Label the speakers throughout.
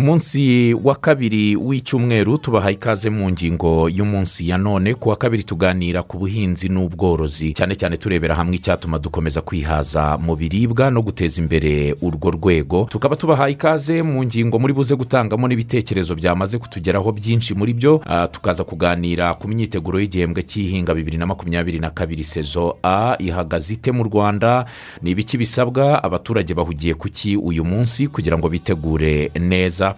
Speaker 1: ku munsi wa kabiri w'icyumweru tubahaye ikaze mu ngingo y'umunsi ya none. Ku wa kabiri tuganira ku buhinzi n'ubworozi. Cyane cyane turebera hamwe icyatuma dukomeza kwihaza mu biribwa no guteza imbere urwo rwego. Tukaba tubahaye ikaze mu ngingo muri buze gutangamo n'ibitekerezo byamaze kutugeraho byinshi muri byo. Ah, tukaza kuganira ku myiteguro y'igihembwe cy'ihinga bibiri na makumyabiri na kabiri sezo a ihagaze ite mu rwanda? Ni ibiki bisabwa? Abaturage bahugiye ku ki uyu munsi kugira ngo bitegure neza?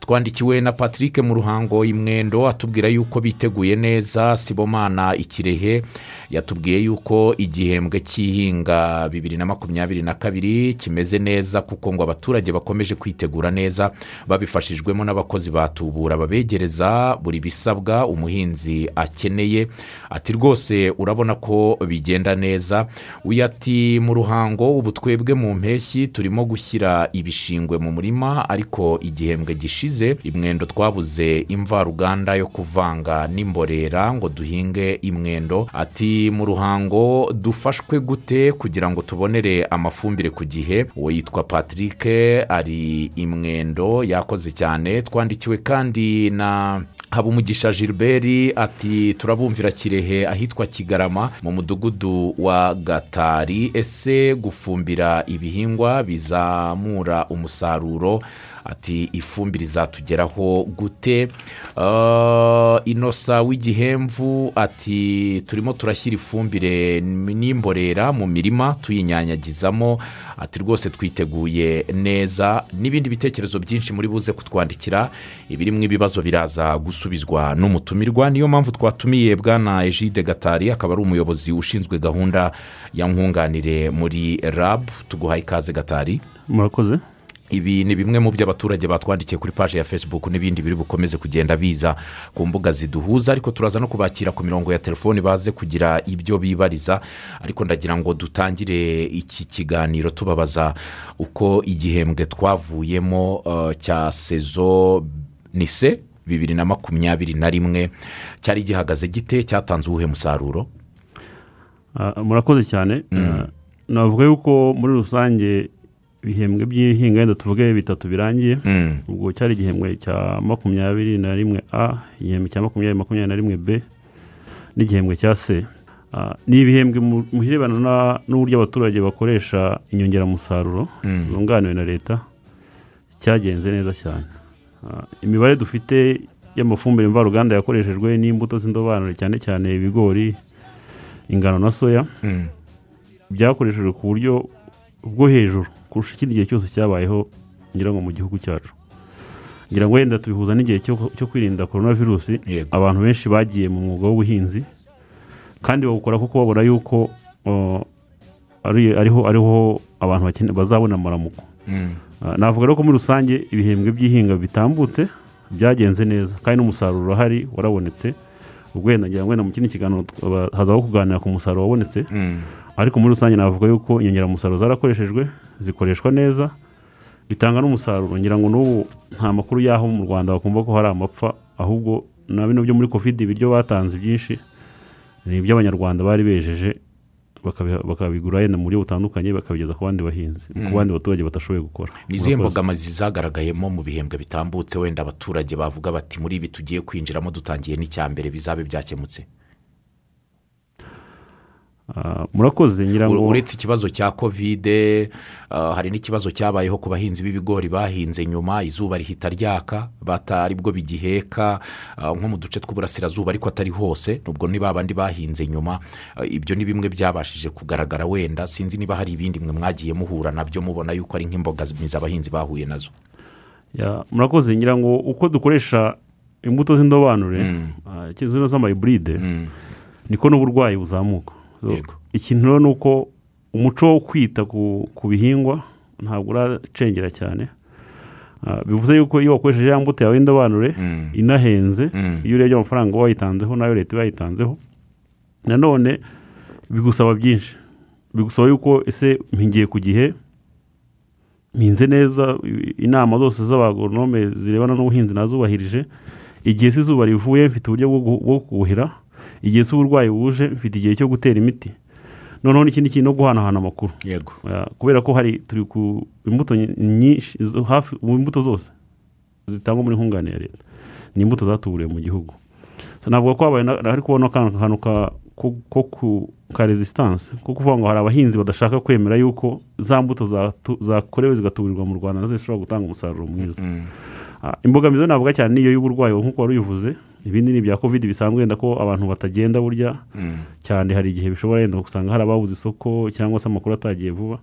Speaker 1: Twandikiwe na patrick mu ruhango imwendo atubwira yuko biteguye neza sibomana ikirehe. Yatubwiye yuko igihembwe cy'ihinga bibiri na makumyabiri na kabiri kimeze neza kuko ngo abaturage bakomeje kwitegura neza babifashijwemo n'abakozi batubura babegereza buri bisabwa umuhinzi akeneye. Ati rwose urabona ko bigenda neza. Uyu ati mu ruhango ubu twebwe mu mpeshyi turimo gushyira ibishingwe mu murima ariko igihembwe gishize imwendo twabuze imvaruganda yo kuvanga n'imborera ngo duhinge imwendo. Ati mu ruhango dufashwe gute kugira ngo tubonere amafumbire ku gihe? Uwo yitwa patrick ari imwendo yakoze cyane. Twandikiwe kandi na habumugisha gilbert ati turabumvira kirehe ahitwa kigarama mu mudugudu wa gatari. Ese gufumbira ibihingwa bizamura umusaruro? Ati ifumbire izatugeraho gute? Ah, inosa w'igihemvu ati turimo turashyira ifumbire n'imborera mu mirima tuyinyanyagizamo ati rwose twiteguye neza. N'ibindi bitekerezo byinshi muri buze kutwandikira ibirimo ibibazo biraza gusubizwa n'umutumirwa. Niyo mpamvu twatumiye bwana ejide gatari akaba ari umuyobozi ushinzwe gahunda ya nkunganire muri rab. Tuguhaye ikaze gatari.
Speaker 2: Murakoze.
Speaker 1: Ibi ni bimwe mu byo abaturage batwandikiye kuri paji ya facebook n'ibindi biri bukomeze kugenda biza ku mbuga ziduhuza ariko turaza no kubakira ku mirongo ya telefoni baze kugira ibyo bibariza ariko ndagira ngo dutangire iki kiganiro tubabaza uko igihembwe twavuyemo eh, cya sezo nise bibiri na makumyabiri na rimwe cyari gihagaze gite cyatanze uwuhe musaruro?
Speaker 2: Ah, murakoze cyane. Ah, navuga yuko muri rusange ibihembwe by'ihinga wenda tuvuge bitatu birangiye
Speaker 1: Mm,
Speaker 2: ubwo cyari igihembwe cya makumyabiri na rimwe a igihembwe cya makumyabiri makumyabiri na rimwe b n'igihembwe cya c. Ni ibihembwe mu birebana na- n'uburyo abaturage bakoresha inyongeramusaruro
Speaker 1: mm,
Speaker 2: zunganiwe na leta cyagenze neza cyane. Imibare dufite y'amafumbire mvaruganda yakoreshejwe n'imbuto z'indobanure cyane cyane ibigori ingano na soya
Speaker 1: mm,
Speaker 2: byakoreshejwe ku buryo bwo hejuru. Kurusha ikindi gihe cyose cyabayeho ngira ngo mu gihugu cyacu. Ngira ngo wenda tubihuza n'igihe cyo kwirinda korona virusi abantu benshi bagiye mu mwuga w'ubuhinzi kandi bawukora kuko babona yuko ari- ariho ariho abantu bazabona amaramuko.
Speaker 1: Mm,
Speaker 2: Ah, navuga rero ko muri rusange ibihembwe by'ihinga bitambutse byagenze neza kandi n'umusaruro urahari warabonetse. Ubwo wenda ngira ngo wenda mu kindi kiganiro hazaho kuganira ku musaruro wabonetse.
Speaker 1: Mm,
Speaker 2: ariko muri rusange navuga yuko inyongeramusaruro zarakoreshejwe zikoreshwa neza bitanga n'umusaruro. Ngira ngo n'ubu nta makuru y'aho mu rwanda bakumva ko hari amapfa ahubwo na bino byo muri kovide ibiryo batanze byinshi ni iby'abanyarwanda bari bejeje bakabigura yenda mu buryo butandukanye bakabigeza ku bandi bahinzi ku bandi baturage batashoboye gukora.
Speaker 1: Ni izihe mbogamizi zagaragayemo mu bihembwe bitambutse? Wenda abaturage bavuga bati muri ibi tugiye kwinjiramo dutangiye n'icya mbere bizabe byakemutse.
Speaker 2: Murakoze ngira ngo
Speaker 1: uretse ikibazo cya kovide ah, hari n'ikibazo cyabayeho ku bahinzi b'ibigori bahinze nyuma izuba rihita ryaka batari bwo bigiheka ah, nko mu duce tw'uburasirazuba ariko atari hose nubwo ni ba bandi bahinze nyuma. Ibyo ni bimwe byabashije kugaragara wenda sinzi niba hari ibindi mwe mwagiye muhura na byo mubona yuko ari nk'imbogamizi abahinzi bahuye na zo.
Speaker 2: Ya, murakoze ngira ngo uko dukoresha imbuto z'indobanure
Speaker 1: Mm.
Speaker 2: ah, zino z'amayiburide
Speaker 1: Mm,
Speaker 2: niko n'uburwayi buzamuka. Ikintu ni uko umuco wo kwita ku, bihingwa ntabwo uracengera cyane. Ah, bivuze yuko iyo wakoresheje ya mbuto yawe y'indobanure
Speaker 1: mm,
Speaker 2: inahenze
Speaker 1: Mm.
Speaker 2: iyo urebye amafaranga wayitanzeho n'ayo leta iba yayitanzeho nanone bigusaba byinshi. Bigusaba yuko ese mpingiye ku gihe mpinze neza inama zose z'abagoronome zirebana n'ubuhinzi nazubahirije igihe se izuba rivuye mfite uburyo bwo kuhira igihe se uburwayi buje mfite igihe cyo gutera imiti. Noneho n'ikindi kintu no guhanahana amakuru.
Speaker 1: Yego.
Speaker 2: Ah, kubera ko hari turi ku imbuto nyinshi hafi mu imbuto zose zitangwa muri nkunganire ya leta. Ni imbuto zatuburiye mu gihugu. Navuga ko habaye na- hari kubona akantu ka ko ko ku ka resistance ko kuvuga ngo hari abahinzi badashaka kwemera yuko za mbuto zakorewe zigatuburirwa mu rwanda na zo zishobora gutanga umusaruro mwiza. Ah, imbogamizi navuga cyane niyo y'uburwayi nk'uko wari ubivuze ibindi ni ibya covid bisanzwe wenda ko abantu batagenda burya.
Speaker 1: Mm.
Speaker 2: cyane hari igihe bishobora yenda usanga hari ababuze isoko cyangwa se amakuru atagiye vuba.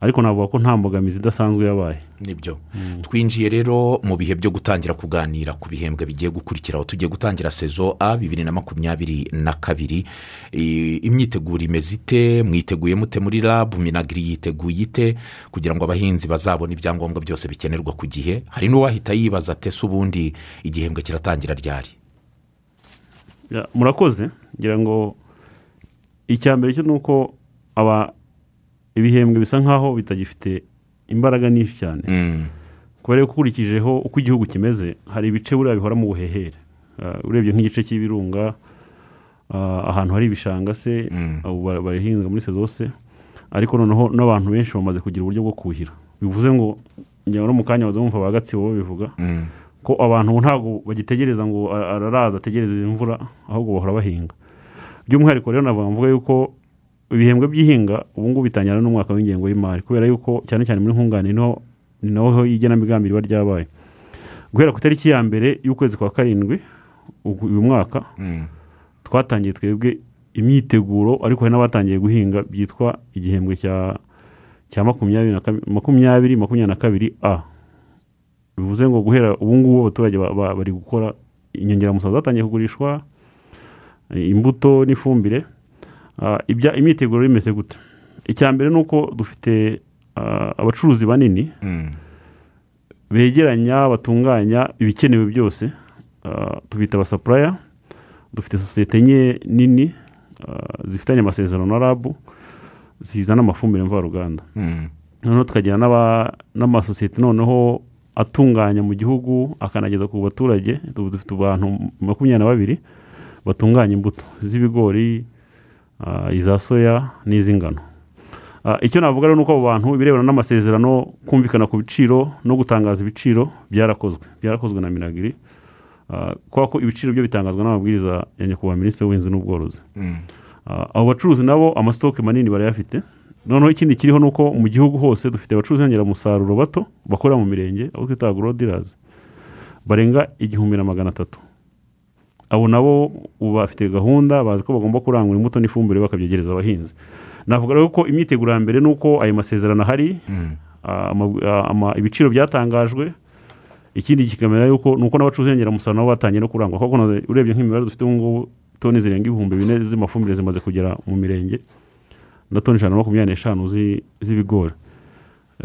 Speaker 2: Ariko navuga ko nta mbogamizi idasanzwe yabaye.
Speaker 1: Nibyo. Twinjiye rero mu bihe byo gutangira kuganira ku bihembwe bigiye gukurikiraho tugiye gutangira sezo a bibiri na makumyabiri na kabiri. Imyiteguro imeze ite? Mwiteguye mute muri rabu minagiri yiteguye ite? Kugira ngo abahinzi bazabone ibyangombwa byose bikenerwa ku gihe. Hari n'uwahita yibaza ate se ubundi igihembwe kiratangira ryari?
Speaker 2: Ya, murakoze ngira ngo mbere cyo ni uko aba ibihembwe bisa nk'aho bitagifite imbaraga nyinshi cyane
Speaker 1: Mm.
Speaker 2: kubera ko ukurikijeho uko igihugu kimeze hari ibice buriya bihora mu buhehere Ah, urebye nk'igice cy'ibirunga ah, ahantu hari ibishanga se
Speaker 1: Mm.
Speaker 2: barahinga muri sezo se ariko noneho n'abantu benshi bamaze kugira uburyo bwo kuhira bivuze ngo njyewe no mu kanya baza bumva ba gatsibo babivuga
Speaker 1: Mm.
Speaker 2: Ko abantu ntabwo bagitegereza ngo araraza ategereze imvura ahubwo bahora bahinga. By'umwihariko rero navuga mvuga yuko ibihembwe by'ihinga ubu ngubu bitangira n'umwaka w'ingengo y'imari kubera yuko cyane cyane muri nkunganire ni ho ni naho igenamigambi riba ryabaye. Guhera ku itariki ya mbere y'ukwezi kwa karindwi uyu mwaka
Speaker 1: Mm.
Speaker 2: twatangiye twebwe imyiteguro ariko hari n'abatangiye guhinga byitwa igihembwe cya makumyabiri makumyabiri makumyabiri na kabiri a. bivuze ngo guhera ubu ngubu abaturage ba- ba- bari gukora inyongeramusaruro zatangiye kugurishwa imbuto n'ifumbire Ah, ibya imyiteguro imeze gute icya mbere ni uko dufite ah, abacuruzi banini
Speaker 1: Mm.
Speaker 2: begeranya batunganya ibikenewe byose Ah, tubita abasapuraya dufite sosiyete enye nini zifitanye amasezerano na rabu zizana amafumbire mvaruganda
Speaker 1: Mm.
Speaker 2: noneho tukagira n'amasosiyete noneho atunganya mu gihugu akanageza ku baturage dufite abantu makumyabiri na babiri batunganya imbuto z'ibigori ah, iza soya n'iz'ingano. Ah, icyo navuga rero ni uko abo bantu ibirebana n'amasezerano kumvikana ku biciro no gutangaza ibiciro byarakozwe byarakozwe na minagiri Ah, kubera ko ibiciro byo bitangazwa n'amabwiriza ya nyakubahwa minisitiri w'ubuhinzi n'ubworozi.
Speaker 1: Mm.
Speaker 2: Abo bacuruzi nabo amasitoke manini barayafite. Noneho ikindi kiriho ni uko mu gihugu hose dufite abacuruzi nyongeramusaruro bato bakorera mu mirenge abo twita agorodirazi barenga igihumbi na magana atatu. Abo nabo bafite gahunda bazi ko bagomba kurangura imbuto n'ifumbire bakabyegereza abahinzi. Navuga rero ko imyiteguro ya mbere ni uko ayo masezerano ahari
Speaker 1: Mm.
Speaker 2: ah, ah, ama- ibiciro byatangajwe. Ikindi kikamera yuko ni uko n'abacuruzi nyongeramusaruro nabo batangiye no kurangwa. Kuko urebye nk'imibare dufite ubu ngubu toni zirenga ibihumbi bine z'amafumbire zimaze kugera mu mirenge. Na toni ijana na makumyabiri n'eshanu zi- z'ibigori.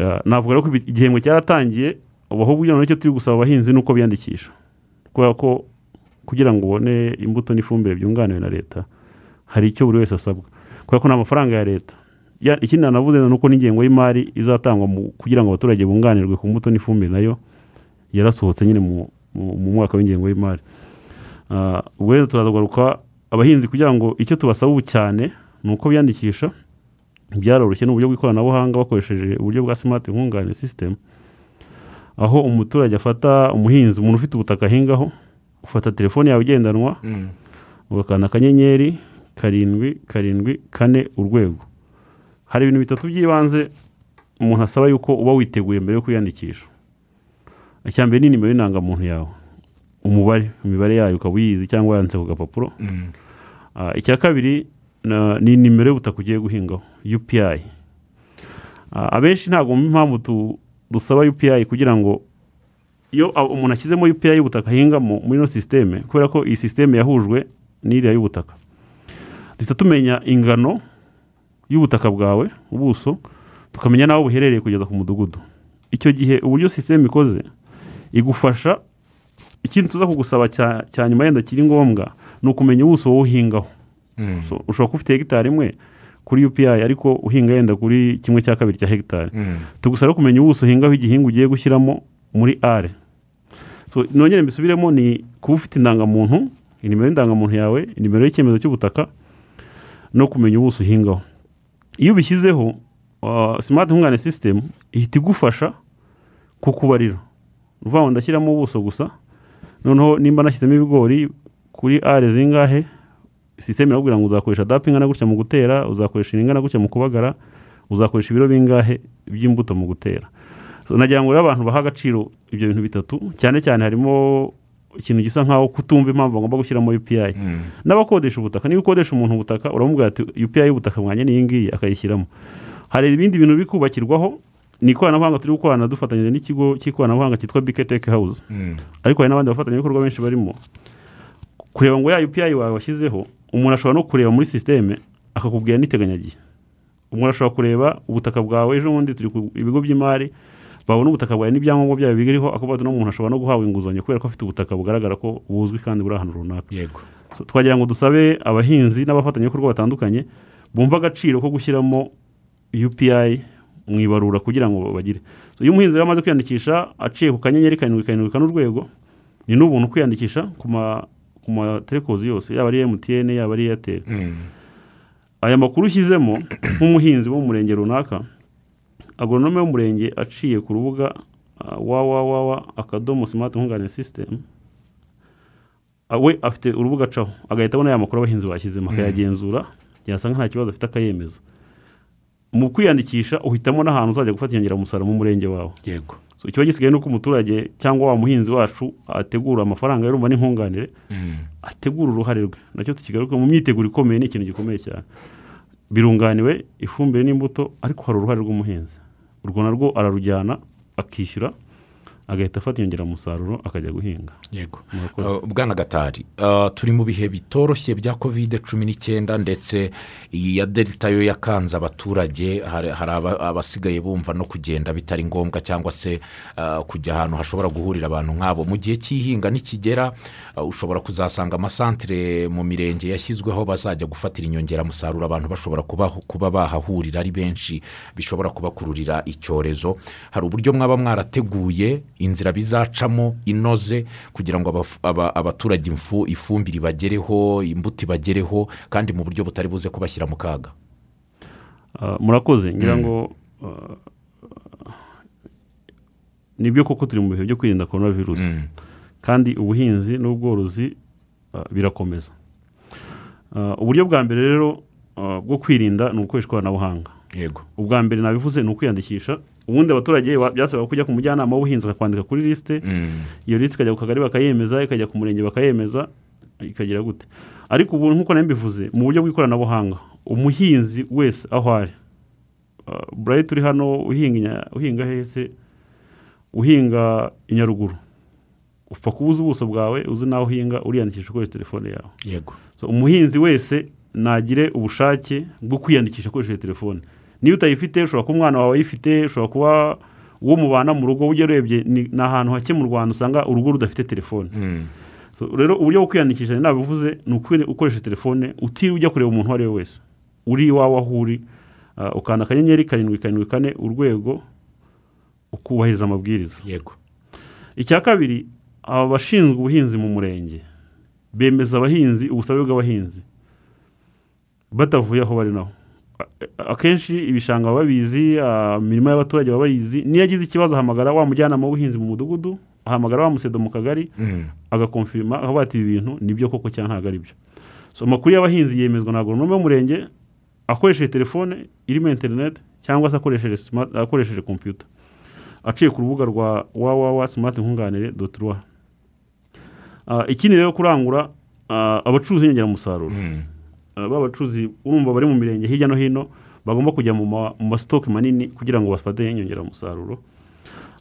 Speaker 2: Ah, navuga rero ko igihembwe cyaratangiye ubu ahubwo noneho icyo turi gusaba abahinzi ni uko biyandikisha. Kubera ko kugira ngo ubone imbuto n'ifumbire byunganiwe na leta hari icyo buri wese asabwa. Kubera ko ni amafaranga ya leta. Ikindi nanavuze ni uko n'ingengo y'imari izatangwa kugira ngo abaturage bunganirwe ku mbuto n'ifumbire na yo yarasohotse nyine mu mwaka w'ingengo y'imari. Ah, ubwo rero turagaruka abahinzi kugira ngo icyo tubasaba ubu cyane ni uko biyandikisha byaroroshye ni uburyo bw'ikoranabuhanga bakoresheje uburyo bwa simati nkunganire sisitemu aho umuturage afata umuhinzi umuntu ufite ubutaka ahingaho ufata telefone yawe igendanwa
Speaker 1: Mm.
Speaker 2: ugakanda akanyenyeri karindwi karindwi kane urwego hari ibintu bitatu by'ibanze umuntu asaba yuko uba witeguye mbere yo kwiyandikisha icya mbere ni nimero y'indangamuntu yawe umubare imibare yayo ukaba uyizi cyangwa yanditse ku gapapuro
Speaker 1: Mm.
Speaker 2: Ah, icya kabiri ni nimero y'ubutaka ugiye guhingaho upi Ah, abenshi ntabwo bumva impamvu tu- dusaba upi kugira ngo iyo a- umuntu ashyizemo upi y'ubutaka ahingamo muri ino sisiteme kubera ko iyi sisiteme yahujwe n'iriya y'ubutaka. Duhita tumenya ingano y'ubutaka bwawe ubuso tukamenya n'aho buherereye kugeza ku mudugudu. Icyo gihe uburyo sisiteme ikoze igufasha ikindi tuza kugusaba cya nyuma yenda kiri ngombwa ni ukumenya ubuso wowe uhingaho. Ushobora kuba ufite hegitari imwe kuri upi ariko uhinga yenda kuri kimwe cya kabiri cya hegitari.
Speaker 1: Mm.
Speaker 2: tugusaba kumenya ubuso uhingaho igihingwa ugiye gushyiramo muri are so, nongere mbisubiremo ni kuba ufite indangamuntu inimero y'indangamuntu yawe inimero y'icyemezo cy'ubutaka no kumenya ubuso uhingaho. Iyo ubishyizeho uh, simati nkungane sisitemu ihita igufasha kukubarira. Ni ukuvuga ngo ndashyiramo ubuso gusa noneho nimba nashyizemo ibigori kuri are zingahe sisiteme irakubwira ngo uzakoresha dapu ingana gutya mu gutera uzakoresha ingana gutya mu kubagara uzakoresha ibiro bingahe by'imbuto mu gutera. So, nagira ngo rero abantu baha agaciro ibyo bintu bitatu cyane cyane harimo ikintu gisa nkaho kutumva impamvu bagomba gushyiramo UPI
Speaker 1: Mm.
Speaker 2: n'abakodesha ubutaka niba ukodesha umuntu ubutaka uramubwira ati UPI y'ubutaka mwanjye ni iyi ngiyi akayishyiramo. Hari ibindi bintu biri kubakirwaho ni ikoranabuhanga turi gukorana dufatanyije n'ikigo cy'ikoranabuhanga cyitwa Bike Tech House.
Speaker 1: Mm.
Speaker 2: ariko hari n'abandi bafatanyabikorwa benshi barimo. Kureba ngo ya UPI wawe washyizeho umuntu ashobora no kureba muri sisiteme akakubwira n'iteganyagihe umuntu ashobora kureba ubutaka bwawe ejo bundi turi ku ibigo by'imari babona ubutaka bwawe n'ibyangombwa byawe biriho ati n'umuntu ashobora no guhabwa inguzanyo kubera ko afite ubutaka bugaragara ko buzwi kandi buri ahantu runaka.
Speaker 1: Yego.
Speaker 2: So, twagira ngo dusabe abahinzi n'abafatanyabikorwa batandukanye bumva agaciro ko gushyiramo UPI mu ibarura kugira ngo bagire. So, iyo umuhinzi rero amaze kwiyandikisha aciye ku kanyenyeri karindwi karindwi kane urwego ni n'ubuntu kwiyandikisha ku ma ku matelekozi yose yaba ari MTN yaba ari Airtel.
Speaker 1: Mm.
Speaker 2: aya makuru ushyizemo nk'umuhinzi wo mu murenge runaka agoronome w'umurenge aciye ku rubuga uh, www akadomo smart nkunganire system uh, we afite urubuga acaho. Agahita abona ya makuru abahinzi bashyizemo akayagenzura yasanga nta kibazo afite akayemeza. Mu kwiyandikisha uhitamo n'ahantu uzajya gufata inyongeramusaruro mu murenge wawe.
Speaker 1: Yego.
Speaker 2: Ikiba gisigaye ni uko umuturage cyangwa wa muhinzi wacu ategura amafaranga y'urumva n'inkunganire
Speaker 1: Mm.
Speaker 2: ategura uruhare rwe. Nacyo tukigaruka mu myiteguro ikomeye ni ikintu gikomeye cyane. Birunganiwe ifumbire n'imbuto ariko hari uruhare rw'umuhinzi. Urwo narwo ararujyana akishyura agahita afata inyongeramusaruro akajya guhinga.
Speaker 1: Yego. Uh, bwana gatari uh, turi mu bihe bitoroshye bya kovide cumi n'icyenda ndetse iyi ya delita yo yakanze abaturage hari hari aba- abasigaye bumva no kugenda bitari ngombwa cyangwa se uh, kujya ahantu hashobora guhurira abantu nk'abo. Mu gihe cy'ihinga nikigera ushobora kuzasanga amasantire mu mirenge yashyizweho bazajya gufatira inyongeramusaruro abantu bashobora kuba bahahurira ari benshi bishobora kubakururira icyorezo. Hari uburyo mwaba mwarateguye inzira bizacamo inoze kugira ngo abaturage ifumbire ibagereho imbuto ibagereho kandi mu buryo butari buze kubashyira mu kaga.
Speaker 2: Ah, murakoze. Ngira ngo ah, ni byo koko turi mu bihe byo kwirinda korona virusi
Speaker 1: Mm.
Speaker 2: kandi ubuhinzi n'ubworozi ah, birakomeza. Uburyo bwa mbere rero bwo kwirinda ni ugukoresha ikoranabuhanga.
Speaker 1: Yego.
Speaker 2: Ubwa mbere nabivuze ni ukwiyandikisha. Ubundi abaturage byasabaga kujya ku mujyanama w'ubuhinzi bakakwandika kuri lisite
Speaker 1: Mm.
Speaker 2: iyo lisite ikajya ku kagari bakayemeza ikajya ku murenge bakayemeza ikagera gute. Ariko ubu nk'uko mbivuze mu buryo bw'ikoranabuhanga umuhinzi wese aho ari Ah, burayi turi hano uhinga hese uhinga i nyaruguru upfa kuba uzi ubuso bwawe uzi n'aho uhinga uriyandikisha ukoresha telefone yawe.
Speaker 1: Yego.
Speaker 2: So, umuhinzi wese nagire ubushake bwo kwiyandikisha akoresheje telefone. Niba utayifite ushobora kuba umwana wawe ayifite ushobora kuba uwo mubana mu rugo ujya urebye ni ahantu hake mu rwanda usanga urugo rudafite telefone.
Speaker 1: Mm.
Speaker 2: So, rero uburyo bwo kwiyandikisha nabivuze ni ukoresha telefone utiriwe ujya kureba umuntu uwo ari we wese. Uri iwawe aho uri ah, ukanda akanyenyeri karindwi karindwi kane urwego ukubahiriza amabwiriza.
Speaker 1: Yego.
Speaker 2: Icya kabiri aba bashinzwe ubuhinzi mu murenge bemeza abahinzi ubusabe bw'abahinzi batavuye aho bari naho. Akenshi ibishanga baba babizi ah, imirimo y'abaturage baba bayizi niyo agize ikibazo ahamagara wa mujyanama w'ubuhinzi mu mudugudu ahamagara wa musedo mu kagari
Speaker 1: Mm.
Speaker 2: agakonfirima aho bati ibi bintu ni byo koko cyangwa ntabwo ari byo. So amakuru y'abahinzi yemezwa na agoronome w'umurenge akoresheje telefone irimo interineti cyangwa se akoresheje kompiyuta aciye ku rubuga rwa www smart nkunganire doti rwa Ah, ikindi rero kurangura ah, abacuruzi b'inyongeramusaruro
Speaker 1: Mm.
Speaker 2: Ah, ba bacuruzi urumva bari mu mirenge hirya no hino bagomba kujya mu ma- mu masitoke manini kugira ngo bafate inyongeramusaruro.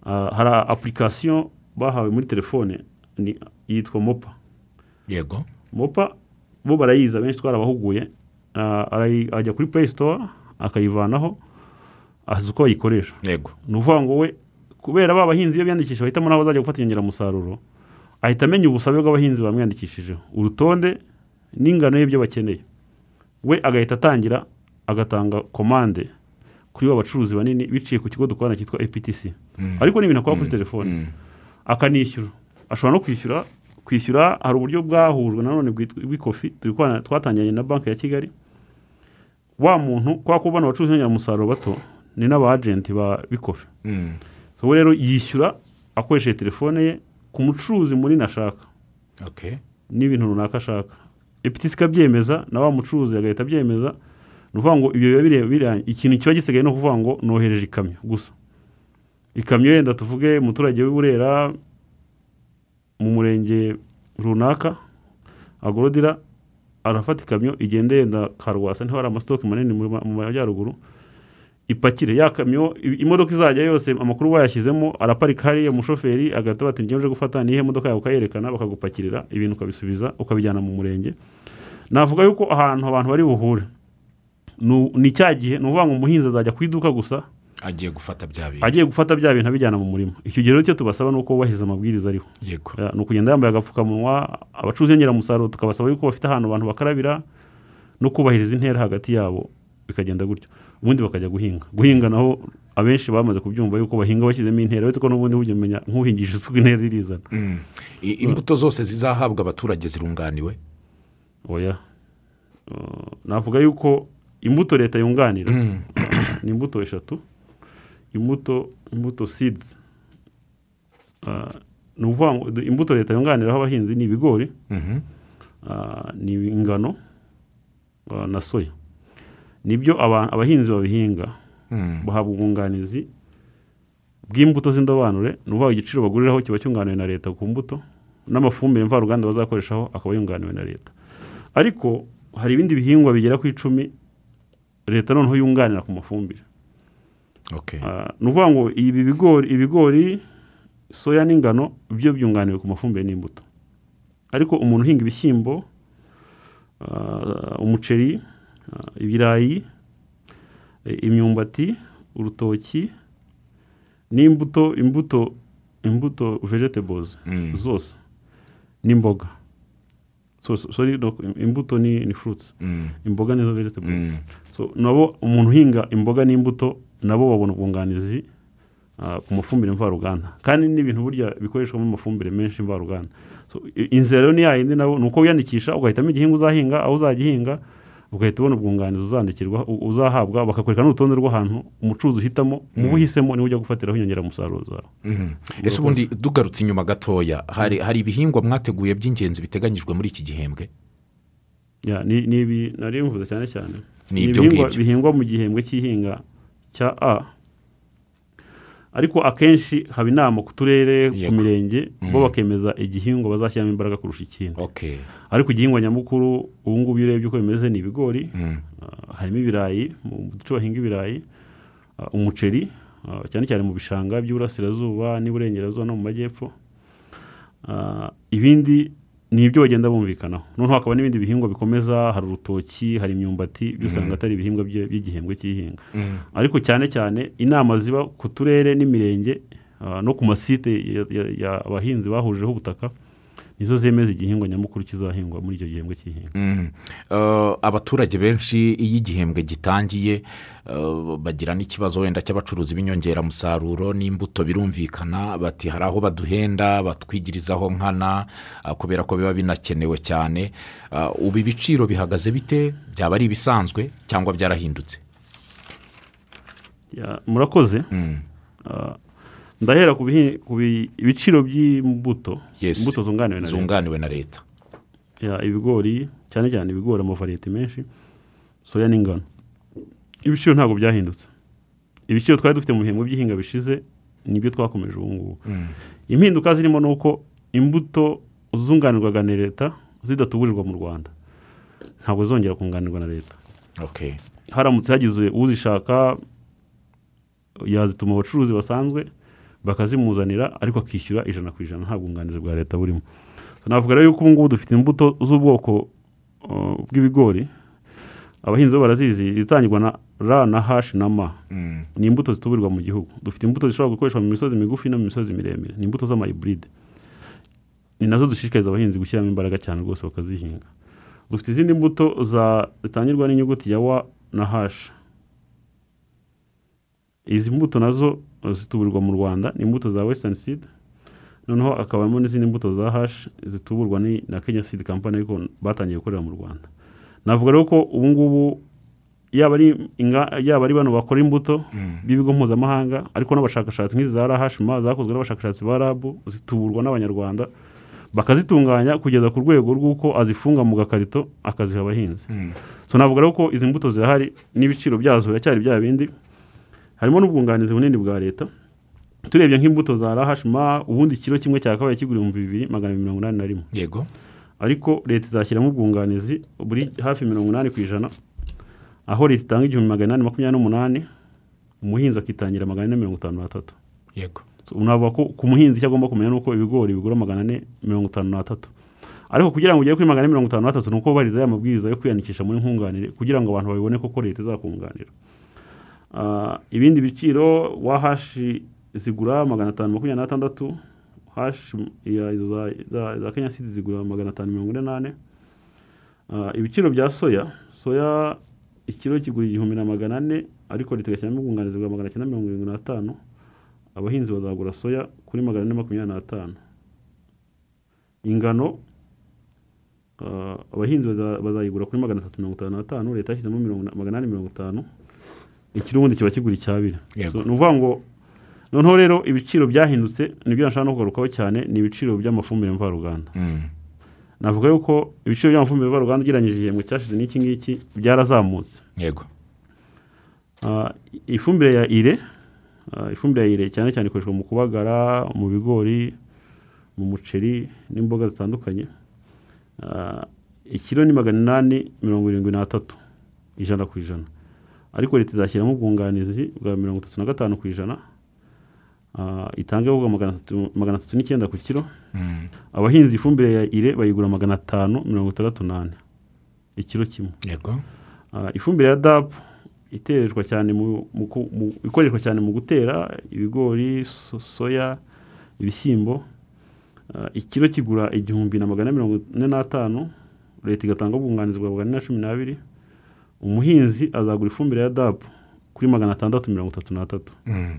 Speaker 2: Ah, hari apurikasiyo bahawe muri telefone yitwa mopa.
Speaker 1: Yego.
Speaker 2: Mopa bo barayizi abenshi twarabahuguye. Ah, arayi- ajya kuri play store akayivanaho azi uko bayikoresha
Speaker 1: yego.
Speaker 2: Ni ukuvuga ngo we kubera ba bahinzi iyo biyandikisha bahitamo n'aho bazajya gufata inyongeramusaruro ahita amenya ubusabe bw'abahinzi bamwiyandikishijeho urutonde n'ingano y'ibyo bakeneye. We agahita atangira agatanga komande kuri ba bacuruzi banini biciye ku kigo dukorana cyitwa aptc
Speaker 1: Mm.
Speaker 2: ariko ni ibintu akora kuri telefone.
Speaker 1: Mm.
Speaker 2: akanishyura. Ashobora no kwishyura kwishyura hari uburyo bwahujwe nanone bw'ikofi twatangiranye na banki ya kigali. Wa muntu kubera ko bano bacuruzi b'inyongeramusaruro bato ni n'aba agenti ba bikofi. So we rero yishyura akoresheje telefone ye ku mucuruzi munini ashaka
Speaker 1: okay.
Speaker 2: n'ibintu runaka ashaka. Epitisi ikabyemeza na wa mucuruzi agahita abyemeza ni ukuvuga ngo ibyo biba bireba ikintu kiba gisigaye ni ukuvuga ngo nohereje ikamyo gusa. Ikamyo yenda tuvuge umuturage w'i Burera mu murenge runaka agorodira arafata ikamyo igenda yenda karwasa ni ho hari amasitoke manini mu ma- mu majyaruguru ipakire. Ya kamyo imodoka izajya yose amakuru bayashyizemo araparika hariya umushoferi agahita bati njye uje gufata nihe modoka yawe ukayerekana bakagupakirira ibintu ukabisubiza ukabijyana mu murenge. Navuga yuko ahantu abantu bari buhure. Ni cya gihe ni ukuvuga ngo umuhinzi azajya ku iduka gusa
Speaker 1: agiye gufata bya bintu.
Speaker 2: agiye gufata bya bintu abijyana mu murima icyo gihe rero icyo tubasaba ni uko bubahiriza amabwiriza ariho.
Speaker 1: Yego.
Speaker 2: Ni ukugenda yambaye agapfukamunwa abacuruzi b'inyongeramusaruro tukabasaba yuko bafite ahantu abantu bakarabira no kubahiriza intera hagati yabo bikagenda gutyo. Ubundi bakajya guhinga. Guhinga naho abenshi bamaze kubyumva yuko bahinga bashyizemo intera uretse ko n'ubundi ujya umenya nk'uhingishije isuku intera irizana.
Speaker 1: Mm. Imbuto zose zizahabwa abaturage zirunganiwe?
Speaker 2: Oya. Uh, navuga yuko imbuto leta yunganira.
Speaker 1: Mm.
Speaker 2: ni imbuto eshatu. Imbuto imbuto seeds. Uh, ni ukuvuga ngo imbuto leta yunganiraho abahinzi ni ibigori.
Speaker 1: Mhm.
Speaker 2: ah, ni ingano na soya. Ni byo aba- abahinzi babihinga
Speaker 1: Mm.
Speaker 2: bahabwa ubwunganizi bw'imbuto z'indobanure ni ukuvuga igiciro baguriraho kiba cyunganiwe na leta ku mbuto n'amafumbire mvaruganda bazakoreshaho akaba yunganiwe na leta ariko hari ibindi bihingwa bigera ku icumi leta noneho yunganira ku mafumbire
Speaker 1: Okay.
Speaker 2: Ah, ni ukuvuga ngo ibi bigori ibigori soya n'ingano byo byunganiwe ku mafumbire n'imbuto ariko umuntu uhinga ibishyimbo ah, umuceri ibirayi eh, imyumbati urutoki n'imbuto imbuto imbuto vegetables
Speaker 1: Mm.
Speaker 2: zose n'imboga imbuto ni, ni fruits
Speaker 1: Mm.
Speaker 2: imboga nizo vegetables
Speaker 1: Mm.
Speaker 2: so nabo umuntu uhinga imboga n'imbuto nabo babona ubwunganizi ah, ku mafumbire mvaruganda kandi n'ibintu burya bikoreshwamo amafumbire menshi mvaruganda inzira rero ni yayindi nabo ni uko wiyandikisha ugahitamo igihingwa uzahinga aho uzagihinga ugahita ubona ubwunganizi uzandikirwa uzahabwa bakakwereka n'urutonde rw'ahantu umucuruzi uhitamo mu bo uhisemo ni we ujya gufatiraho inyongeramusaruro zawe.
Speaker 1: Mhm. ese ubundi tugarutse inyuma gatoya hari hari ibihingwa mwateguye by'ingenzi biteganyijwe muri iki gihembwe?
Speaker 2: Ya, ni ni ibi nari mvuze cyane cyane.
Speaker 1: Ni ibyo ngibyo.
Speaker 2: bihingwa mu gihembwe cy'ihinga cya a. ariko akenshi haba inama ku turere ku mirenge bo
Speaker 1: Mm.
Speaker 2: bakemeza igihingwa bazashyiramo imbaraga kurusha ikindi.
Speaker 1: Okay
Speaker 2: ariko igihingwa nyamukuru ubu ngubu iyo urebye uko bimeze ni ibigori.
Speaker 1: Mm.
Speaker 2: Ah, harimo ibirayi mu duce bahinga ibirayi ah, umuceri ah, cyane cyane mu bishanga by'uburasirazuba n'iburengerazuba no mu majyepfo. Ibindi ni ibyo bagenda bumvikanaho. Noneho hakaba n'ibindi bihingwa bikomeza hari urutoki hari imyumbati byose usanga atari ibihingwa by'igihembwe cy'ihinga.
Speaker 1: Mm.
Speaker 2: ariko cyane cyane inama ziba ku turere n'imirenge ah, no ku masite abahinzi bahurijeho ubutaka nizo zemeza igihingwa nyamukuru kizahingwa muri icyo gihembwe cy'ihinga
Speaker 1: Mm. Eh, abaturage benshi iyo igihembwe gitangiye eh, bagira n'ikibazo wenda cy'abacuruzi b'inyongeramusaruro n'imbuto birumvikana bati hari aho baduhenda batwigirizaho nkana ah, kubera ko biba binakenewe cyane. Ubu ibiciro bihagaze bite? Byaba ari ibisanzwe cyangwa byarahindutse?
Speaker 2: Ya, murakoze.
Speaker 1: Mm.
Speaker 2: Ndahera ku bihi- ku bi- ibiciro by'imbuto. Imbuto zunganiwe na leta. Ibigori cyane cyane ibigori amavariyete menshi soya n'ingano. Ibiciro ntabwo byahindutse. Ibiciro twari dufite mu bihembwe by'ihinga bishize ni byo twakomeje ubu ngubu.
Speaker 1: Mm.
Speaker 2: impinduka zirimo ni uko imbuto zunganirwaga na leta zidatuburirwa mu rwanda. Ntabwo zongera kunganirwa na leta.
Speaker 1: Okay
Speaker 2: haramutse hagize uzishaka yazituma abacuruzi basanzwe bakazimuzanira ariko akishyura ijana ku ijana. Nta bwunganizi bwa leta burimo. Navuga rero yuko ubu ngubu dufite imbuto z'ubwoko uh, bw'ibigori. Abahinzi bo barazizi izitangirwa na ra na hashi na ma
Speaker 1: Mm.
Speaker 2: ni imbuto zituburirwa mu gihugu. Dufite imbuto zishobora gukoreshwa mu misozi migufi no mu misozi miremire. Ni imbuto z'amayiburide ni na zo dushishikariza abahinzi gushyiramo imbaraga cyane rwose bakazihinga. Dufite izindi mbuto zitangirwa n'inyuguti ya wa na hashi izi mbuto na zo zituburirwa mu rwanda ni imbuto za western seed. Noneho hakabamo n'izindi mbuto za hashi zituburwa na kenya seed company ariko batangiye gukorera mu rwanda. Navuga rero ko ubu ngubu yaba ari inga- yaba ari bano bakora imbuto b'ibigo mpuzamahanga ariko n'abashakashatsi nk'izi za rahashima zakozwe n'abashakashatsi ba rabu zituburwa n'abanyarwanda bakazitunganya kugeza ku rwego rw'uko azifunga mu gakarito akaziha abahinzi. So navuga rero ko izi mbuto zirahari n'ibiciro byazo biracyari bya bindi harimo n'ubwunganizi bunini bwa leta. Turebye nk'imbuto za rahashima ubundi ikiro kimwe cyakabaye kigura ibihumbi bibiri magana mirongo inani na rimwe.
Speaker 1: Yego.
Speaker 2: Ariko leta izashyiramo ubwunganizi buri hafi mirongo inani ku ijana aho leta itanga igihumbi magana inani makumyabiri n'umunani umuhinzi akitangira magana ane mirongo itanu n'atatu.
Speaker 1: Yego.
Speaker 2: Navuga ko ku muhinzi icyo agomba kumenya ni uko ibigori bigura magana ane mirongo itanu n'atatu. Ariko kugira ngo ugere kuri magana ane mirongo itanu n'atatu ni uko wubahiriza ya mabwiriza yo kwiyandikisha muri nkunganire kugira ngo abantu babibone koko leta izakunganira. Ibindi biciro wahashi zigura magana atanu makumyabiri n'atandatu hashi za- kenya siti zigura magana atanu mirongo ine n'ane. Ah, ibiciro bya soya soya ikiro kigura igihumbi na magana ane ariko leta igashyiramo ubwunganizi bwa magana cyenda mirongo irindwi n'atanu abahinzi bazagura soya kuri magana ane makumyabiri n'atanu. Ingano ah, abahinzi baza- bazayigura kuri magana atatu mirongo itanu n'atanu leta yashyizemo magana ane mirongo itanu. Ikiro ubundi kiba kigura. So, ni ukuvuga ngo noneho rero ibiciro byahindutse ni byo nashaka no kugarukaho cyane ni ibiciro by'amafumbire mvaruganda.
Speaker 1: Mm.
Speaker 2: navuga yuko ibiciro by'amafumbire mvaruganda ugereranyije igihembwe cyashize n'iki ngiki byarazamutse.
Speaker 1: Yego.
Speaker 2: Ah, ifumbire ya ire ah, ifumbire ya ire cyane cyane ikoreshwa mu kubagara mu bigori mu muceri n'imboga zitandukanye. Ah, ikiro ni magana inani mirongo irindwi n'atatu ijana ku ijana. Ariko leta izashyiramo ubwunganizi bwa mirongo itatu na gatanu ku ijana Ah, itange magana atatu n'icyenda ku kiro.
Speaker 1: Mm.
Speaker 2: abahinzi ifumbire ya ire bayigura magana atanu mirongo itandatu n'ane. Ikiro kimwe. Ah, ifumbire ya dapu itereshwa cyane ikoreshwa cyane mu gutera ibigori so, soya ibishyimbo. Ah, ikiro kigura igihumbi na magana mirongo ine n'atanu leta igatanga ubwunganizi bwa magana ane na cumi n'abiri. Umuhinzi azagura ifumbire ya dapu kuri magana atandatu mirongo itatu n'atatu
Speaker 1: Mm.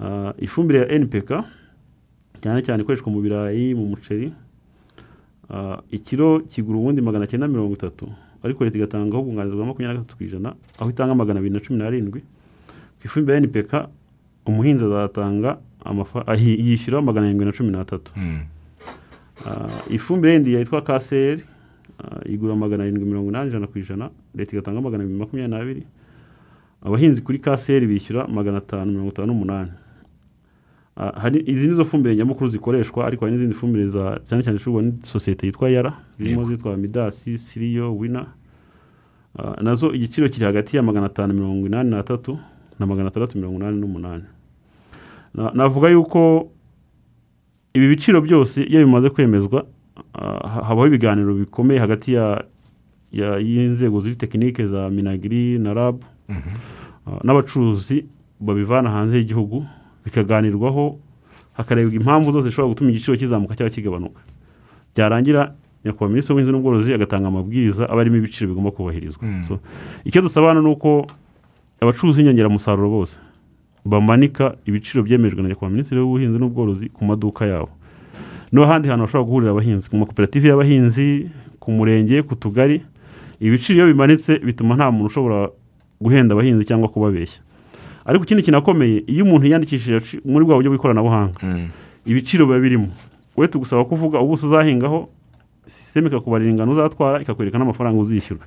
Speaker 2: Ah, ifumbire ya npk cyane cyane ikoreshwa mu birayi mu muceri Ah, ikiro kigura ubundi magana cyenda mirongo itatu ariko leta igatangaho ubwunganizi bwa makumyabiri na gatatu ku ijana aho itanga magana abiri na cumi n'arindwi ku ifumbire ya npk umuhinzi azatanga ahi- yishyura magana arindwi na cumi n'atatu
Speaker 1: Mm.
Speaker 2: Ah, ifumbire yindi yitwa kaseri ah, igura magana arindwi mirongo inani ijana ku ijana leta igatanga magana abiri makumyabiri n'abiri abahinzi kuri kaseri bishyura magana atanu mirongo itanu n'umunani. Ah, hari izi nizo fumbire nyamukuru zikoreshwa ariko hari n'izindi fumbire za cyane cyane zicuruzwa n'isosiyete yitwa yara zirimo zitwa midasi siriyo wina Ah, na zo igiciro kiri hagati ya magana atanu mirongo inani n'atatu na magana atandatu mirongo inani n'umunani. Na- navuga yuko ibi biciro byose iyo bimaze kwemezwa habaho ibiganiro bikomeye hagati ya ya- y'inzego ziri tekinike za minagiri na rabu
Speaker 1: Mhm.
Speaker 2: ah, n'abacuruzi babivana hanze y'igihugu bikaganirwaho hakarebwa impamvu zose zishobora gutuma igiciro kizamuka cyangwa kigabanuka byarangira nyakubahwa minisitiri w'ubuhinzi n'ubworozi agatanga amabwiriza aba arimo ibiciro bigomba kubahirizwa
Speaker 1: Mm.
Speaker 2: So, icyo dusaba hano ni uko abacuruzi b'inyongeramusaruro bose bamanika ibiciro byemejwe na nyakubahwa minisitiri w'ubuhinzi n'ubworozi ku maduka yabo n'ahandi hantu hashobora guhurira abahinzi ku makoperative y'abahinzi ku murenge ku tugari ibiciro iyo bimanitse bituma nta muntu ushobora guhenda abahinzi cyangwa kubabeshya. Ariko ikindi kinakomeye iyo umuntu yiyandikishije muri bwa buryo bw'ikoranabuhanga
Speaker 1: Mm.
Speaker 2: ibiciro biba birimo. We tugusaba kuvuga ubuso uzahingaho sisiteme ikakubarira ingano uzatwara ikakwereka n'amafaranga uzishyura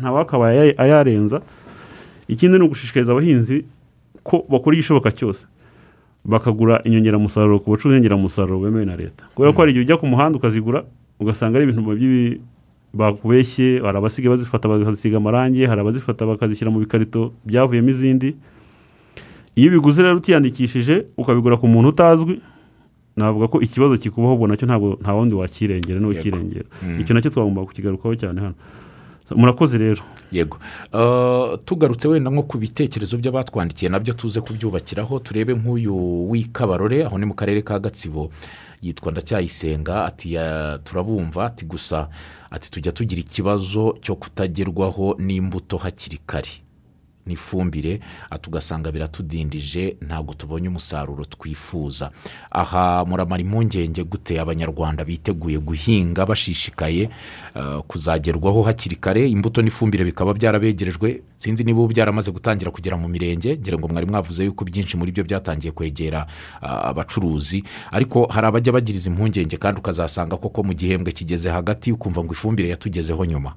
Speaker 2: ntawakabaye aya- ayarenza. Ikindi ni ugushishikariza abahinzi ko bakora igishoboka cyose. Bakagura inyongeramusaruro ku bacuruzi inyongeramusaruro bemewe na leta. Kubera ko hari igihe ujya ku muhanda ukazigura ugasanga ari ibintu by'ibi bakubeshye hari abasigaye bazifata bakazisiga amarangi hari abazifata bakazishyira mu bikarito byavuyemo izindi. Iyo ubiguze rero utiyandikishije ukabigura ku muntu utazwi navuga ko ikibazo kikubaho ubwo na cyo ntabwo nta wundi wakirengera n'ukirengera
Speaker 1: Mm.
Speaker 2: icyo na cyo twagomba kukigarukaho cyane hano. Murakoze rero.
Speaker 1: Yego. Uh, tugarutse wenda nko ku bitekerezo by'abatwandikiye na byo tuze kubyubakiraho turebe nk'uyu w'ikabarore aho ni mu karere ka gatsibo yitwa ndacyayisenga ati "Ya- turabumva ati gusa ati tujya tugira ikibazo cyo kutagerwaho n'imbuto hakiri kare. N'ifumbire ah, tugasanga biratudindije ntabwo tubonye umusaruro twifuza. Aha muramara impungenge gute? Abanyarwanda biteguye guhinga bashishikaye ah, kuzagerwaho hakiri kare imbuto n'ifumbire bikaba byarabegerejwe. Sinzi niba ubu byaramaze gutangira kugera mu mirenge ngira ngo mwari mwavuze yuko byinshi muri byo byatangiye kwegera ah, abacuruzi. Ariko hari abajya bagiriza impungenge kandi ukazasanga koko mu gihembwe kigeze hagati ukumva ngo ifumbire yatugezeho nyuma.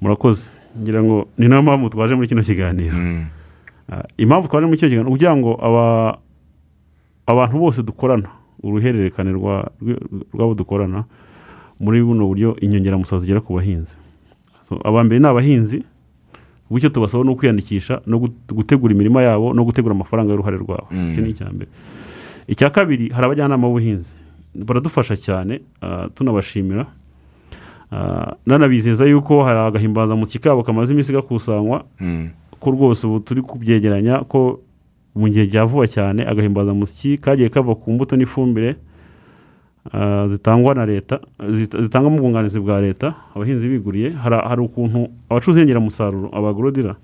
Speaker 2: Murakoze. Ngira ngo ni na yo mpamvu twaje muri kino kiganiro. Ah, impamvu twaje muri kino kiganiro kugira ngo aba- abantu bose dukorana uruhererekane rwa- rw- rw'abo dukorana muri buno buryo inyongeramusaruro zigera ku bahinzi. So, aba mbere ni abahinzi ubwo icyo tubasaba ni ukwiyandikisha no gut- gutegura imirima yabo no gutegura amafaranga y'uruhare rwabo.
Speaker 1: Mm.
Speaker 2: icyo ni icya mbere. Icya kabiri hari abajyanama b'ubuhinzi. Baradufasha cyane ah, tunabashimira nanabizeza yuko hari agahimbazamusyi kabo kamaze iminsi gakusanywa.
Speaker 1: Mm.
Speaker 2: ko rwose ubu turi kubyegeranya ko mu gihe bya vuba cyane agahimbazamusyi kagiye kava ku mbuto n'ifumbire ah, zitangwa na leta zita- zitangwa mu bwunganizi bwa leta. Abahinzi biguriye hari ukuntu abacuruzi b'inyongeramusaruro abagorodira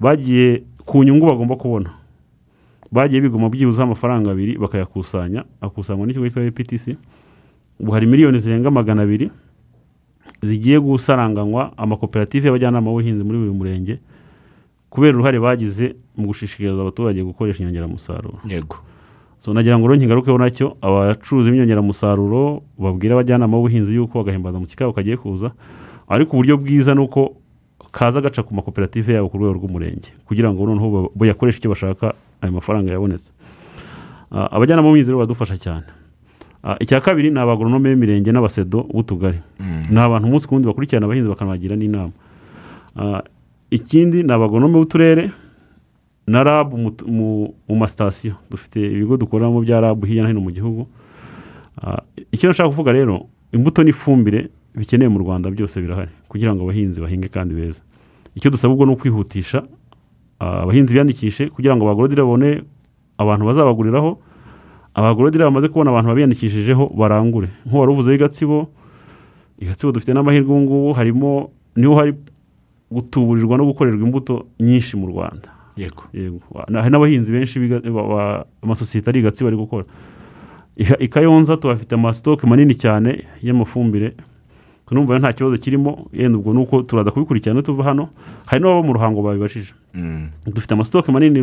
Speaker 2: bagiye ku nyungu bagomba kubona. Bagiye bigoma byibuze amafaranga abiri bakayakusanya akusanywa n'ikigo cyitwa eptc ubu hari miliyoni zirenga magana abiri. Zigiye gusaranganywa amakoperative y'abajyanama b'ubuhinzi muri buri murenge kubera uruhare bagize mu gushishikariza abaturage gukoresha inyongeramusaruro.
Speaker 1: Yego.
Speaker 2: So nagira ngo rero nkigarukeho na cyo abacuruzi b'inyongeramusaruro babwira abajyanama b'ubuhinzi yuko agahimbaza mu kikabo kagiye kuza ariko uburyo bwiza ni uko kaza gaca ku makoperative yabo ku rwego rw'umurenge kugira ngo noneho ba- bayakoreshe icyo bashaka ayo mafaranga yabonetse. Ah, abajyanama b'ubuhinzi rero badufasha cyane. Icya kabiri ni abagoronome b'imirenge n'abasedo b'utugari. Ni abantu umunsi ku wundi bakurikirana abahinzi bakanabagira n'inama. Ah, ikindi ni abagonome b'uturere na rabu mu, masitasiyo. Dufite ibigo dukoreramo bya rabu hirya no hino mu gihugu. Ah, icyo nashaka kuvuga rero imbuto n'ifumbire bikenewe mu rwanda byose birahari kugira ngo abahinzi bahinge kandi beza. Icyo dusaba ubwo ni ukwihutisha ah, abahinzi biyandikishe kugira ngo abagorodire babone abantu bazabaguriraho abagorodire bamaze kubona abantu babiyandikishijeho barangure. Nk'uwari uvuze gatsibo i gatsibo dufite n'amahirwe ubu ngubu harimo ni ho hari gutuburirwa no gukorerwa imbuto nyinshi mu rwanda.
Speaker 1: Yego.
Speaker 2: Hari n'abahinzi benshi amasosiyete ari i gatsibo ari gukora. I- kayonza tuhafite amasitoke manini cyane y'amafumbire. Tunumva nta kibazo kirimo. Yenda ubwo ni uko turaza kubikurikirana tuva hano. Hari n'ababa mu ruhango babibajije.
Speaker 1: Mm.
Speaker 2: dufite amasitoke manini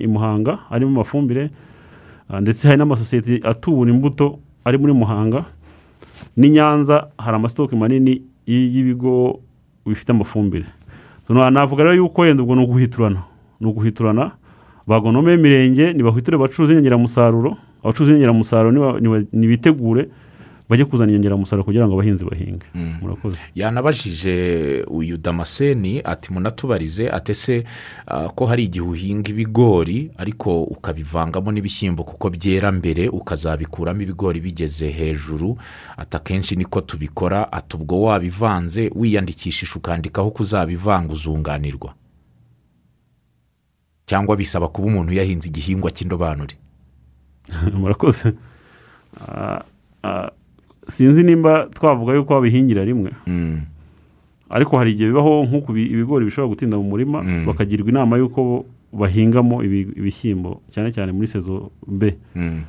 Speaker 2: i muhanga arimo amafumbire. Ndetse hari n'amasosiyete atubura imbuto ari muri muhanga. N'i nyanza hari amasitoke manini y'ibigo bifite amafumbire. Navuga rero yuko yenda ubwo ni uguhiturana. Ni uguhiturana. Bagonome abacuruzi b'inyongeramusaruro abacuruzi b'inyongeramusaruro niba- niba- nibitegure. Bajye kuzana inyongeramusaruro kugira ngo abahinzi bahinge. Murakoze.
Speaker 1: Yanabajije uyu damascene ati munatubarize ati ese ah, ko hari igihe uhinga ibigori ariko ukabivangamo n'ibishyimbo kuko byera mbere ukazabikuramo ibigori bigeze hejuru ati akenshi niko tubikora ati ubwo wabivanze wiyandikishisha ukandikaho ko uzabivanga uzunganirwa. Cyangwa bisaba kuba umuntu yahinze igihingwa cy'indobanure.
Speaker 2: Murakoze. Ah, sinzi nimba twavuga yuko babihingira rimwe.
Speaker 1: Mm,
Speaker 2: ariko hari igihe bibaho nk'uku bi- ibigori bishobora gutinda mu murima
Speaker 1: Mm.
Speaker 2: bakagirwa inama y'uko bahingamo ibi- ibishyimbo cyane cyane muri sezo mbe
Speaker 1: mm,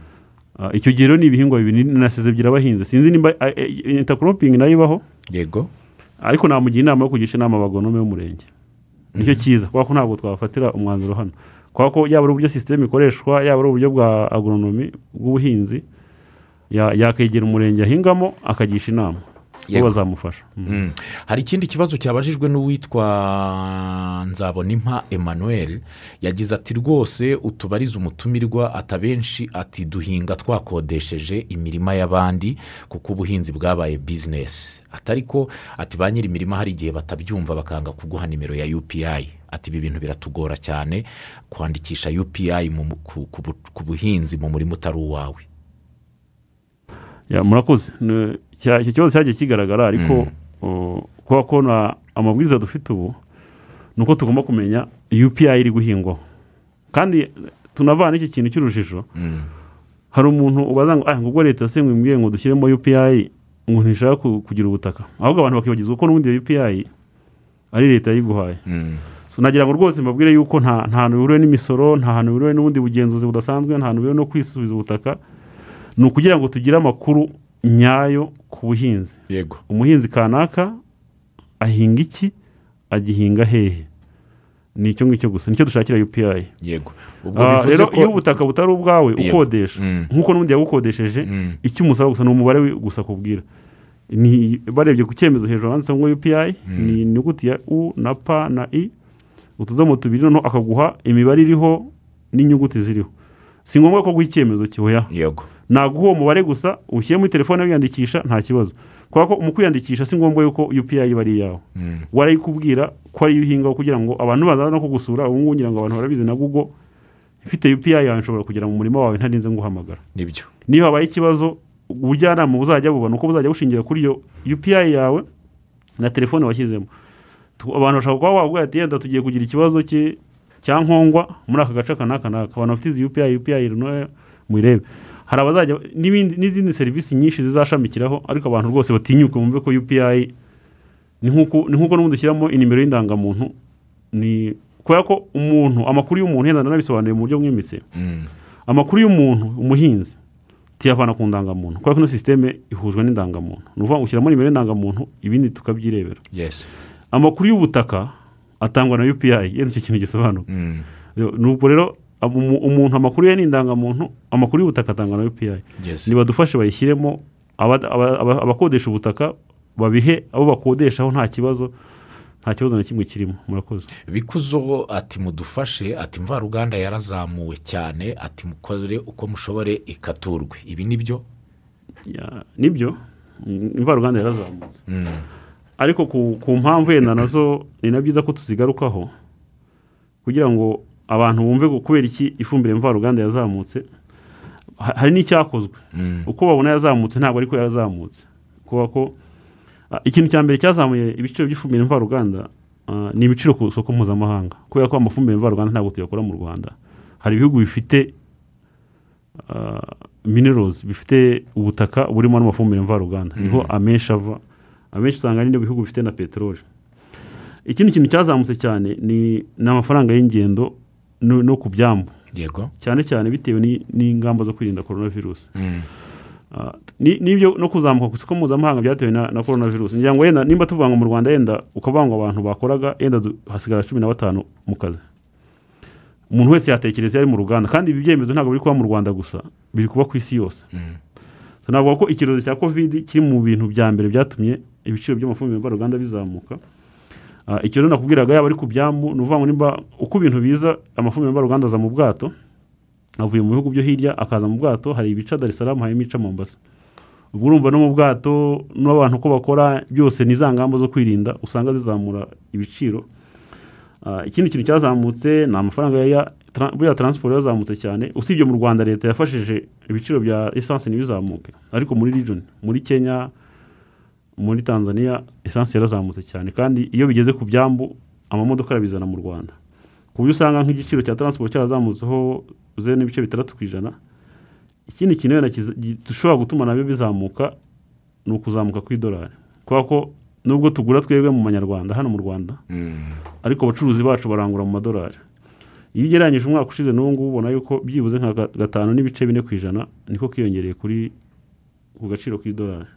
Speaker 2: Ah, icyo gihe rero ni ibihingwa bibiri na sezo ebyiri abahinze. Sinzi nimba intakoropingi na yo ibaho.
Speaker 1: Yego.
Speaker 2: Ariko namugira inama yo kugisha inama abagonome b'umurenge. Nicyo cyiza kubera ko ntabwo twafatira umwanzuro hano. Kubera ko yaba ari uburyo sisiteme ikoreshwa yaba ari uburyo bwa agronomi bw'ubuhinzi yakegera umurenge ahingamo akagisha inama.
Speaker 1: Yego.
Speaker 2: bazamufasha. Mm.
Speaker 1: Hari ikindi kibazo cyabajijwe n'uwitwa nzabonimpa emmanuel yagize ati rwose utubarize umutumirwa ati abenshi ati duhinga twakodesheje imirima y'abandi kuko ubuhinzi bwabaye bizinesi ati ariko ati ba nyiri imirima hari igihe batabyumva bakanga kuguha nimero ya upi ati ibi bintu biratugora cyane kwandikisha upi ku- ku bu- ku buhinzi mu murima utari uwawe.
Speaker 2: Murakoze. Icyo kibazo cyagiye kigaragara ariko o, kubera ko amabwiriza dufite ubu ni uko tugomba kumenya upi iri guhingwaho. Kandi tunavana iki kintu cy'urujijo.
Speaker 1: Mm.
Speaker 2: hari umuntu ubaza ngo ah ngo ubwo leta se ngo imbwiye ngo dushyiremo UPI ngo ntishaka ku- kugira ubutaka? Ahubwo abantu bakibagizwa ko n'ubundi iyo UPI ari leta yayiguhaye.
Speaker 1: Mm.
Speaker 2: So, nagira ngo rwose mbabwire yuko nta hantu bihuriwe n'imisoro nta hantu bihuriwe n'ubundi bugenzuzi budasanzwe nta hantu bihuriwe no kwisubiza ubutaka. Ni ukugira ngo tugire amakuru nyayo ku buhinzi.
Speaker 1: Yego.
Speaker 2: Umuhinzi kanaka ahinga iki? Agihinga hehe? Ni icyo ngicyo gusa. Nicyo dushakira UPI
Speaker 1: yego. Ubwo
Speaker 2: Ah,
Speaker 1: bivuze
Speaker 2: rero iyo ubutaka butari ubwawe ukodesha.
Speaker 1: Mm.
Speaker 2: nk'uko n'ubundi yagukodesheje
Speaker 1: Mm.
Speaker 2: icyo umusaba gusa ni umubare wi- gusa akubwira ni barebye ku cyemezo hejuru handitseho ngo UPI ni inyuguti ya U na P na I. Utudomo tubiri noneho akaguha imibare iriho n'inyuguti ziriho. Si ngombwa ko guha icyemezo kihoya
Speaker 1: yego.
Speaker 2: Naguha uwo mubare gusa ushyire muri telefone wiyandikisha nta kibazo. Kubera ko mu kwiyandikisha si ngombwa yuko UPI iba ari iyawe.
Speaker 1: Mm.
Speaker 2: warayikubwira ko ariyo uhingaho kugira ngo abantu bazaza no kugusura ubu ngubu ngira ngo abantu barabizi na google ifite UPI yawe nshobora kugera mu murima wawe ntarinze nguhamagara.
Speaker 1: Nibyo.
Speaker 2: Niyo habaye ikibazo ubujyanama buzajya bubona uko buzajya bushingira kuri iyo UPI yawe na telefone washyizemo. Tu- abantu bashobora kuba wabwira ati yenda tugiye kugira ikibazo cye cya nkongwa muri aka gace aka n'aka. N'aka abantu bafite izi UPI UPI runo muyirebe hari abazajya n'izindi serivisi nyinshi zizashamikiraho ariko abantu rwose batinyuke bumve ko UPI ni nk'uko n'ubundi ushyiramo inimero y'indangamuntu. Ni kubera ko umuntu amakuru y'umuntu yenda nanabisobanuye mu buryo bwimbitse.
Speaker 1: Mm.
Speaker 2: amakuru y'umuntu umuhinzi tuyavana ku ndangamuntu. Kubera ko ino sisiteme ihujwe n'indangamuntu. Ni ukuvuga ngo ushyiramo nimero y'indangamuntu ibindi tukabyirebera. Amakuru y'ubutaka atangwa na UPI yenda icyo kintu gisobanuka
Speaker 1: Mm.
Speaker 2: nubwo rero umuntu amakuru ye ni indangamuntu amakuru y'ubutaka atangwa na UPI
Speaker 1: yes.
Speaker 2: Nibadufashe bayishyiremo aba- aba- aba- abakodesha ubutaka babihe abo bakodeshaho nta kibazo nta kibazo na kimwe kirimo. Murakoze.
Speaker 1: Bikuzo ati mudufashe ati mvaruganda yarazamuwe cyane ati mukore uko mushobore ikaturwe. Ibi ni byo
Speaker 2: Ya, ni byo. Mm, imvaruganda yarazamutse.
Speaker 1: Mm.
Speaker 2: ariko ku mpamvu yenda na zo ni na byiza ko tuzigarukaho kugira ngo abantu bumve kubera iki ifumbire mvaruganda yazamutse ha- hari n'icyakozwe.
Speaker 1: Mm.
Speaker 2: uko babona yazamutse ntabwo ariko yazamutse. Kuba ko ikintu cya mbere cyazamuye ibiciro by'ifumbire mvaruganda ni ibiciro ku isoko mpuzamahanga. Kubera ko amafumbire mvaruganda ntabwo tuyakora mu rwanda. Hari ibihugu bifite minerozi bifite ubutaka burimo n'amafumbire mvaruganda. Niho amenshi ava amenshi usanga ari bihugu bifite na peteroli. Ikindi kintu cyazamutse cyane ni amafaranga y'ingendo no ku byambu.
Speaker 1: Yego.
Speaker 2: Cyane cyane bitewe ni- n'ingamba zo kwirinda korona virusi
Speaker 1: Mm.
Speaker 2: Ah, ni- n'ibyo no kuzamuka ku isoko mpuzamahanga byatewe na, na korona virusi ngira ngo yenda nimba tuvuga ngo mu rwanda yenda ukavuga ngo abantu bakoraga yenda hasigara cumi na batanu mu kazi. Umuntu wese yatekereza yari mu ruganda. Kandi ibi byemezo ntabwo biri kuba mu rwanda gusa biri kuba ku isi yose.
Speaker 1: Mm.
Speaker 2: Navuga ko icyorezo cya kovidi kiri mu bintu bya mbere byatumye ibiciro by'amafumbire mvaruganda bizamuka. Ah, rero nakubwiraga yaba ari ku byambu ni ukuvuga ngo nimba uko ibintu biza amafumbire mvaruganda aza mu bwato avuye mu bihugu byo hirya akaza mu bwato hari ibica Dar es Salaam hari ibica Mombasa. Ubwo urumva no mu bwato n'abantu uko bakora byose ni za ngamba zo kwirinda usanga zizamura ibiciro. Ah, ikindi kintu cyazamutse ni amafaranga ya taransiporo yazamutse cyane. Usibye mu rwanda leta yafashije ibiciro bya esanse ntibizamuke. Ariko muri region muri kenya muri tanzania esanse yarazamutse cyane. Kandi iyo bigeze ku byambu amamodoka arabizana mu rwanda. Ku buryo usanga nk'igiciro cya taransiporo cyarazamutseho zeru n'ibice bitandatu ku ijana. Ikindi kintu wenda gishobora gutuma na byo bizamuka ni ukuzamuka kw'idolari. Kubera ko nubwo tugura twebwe mu manyarwanda hano mu rwanda
Speaker 1: Mm.
Speaker 2: ariko abacuruzi bacu barangura mu madolari. Iyo ugereranyije umwaka ushize n'ubu ngubu ubona yuko byibuze nka ga- gatanu n'ibice bine ku ijana niko kiyongereye kuri ku gaciro k'idolari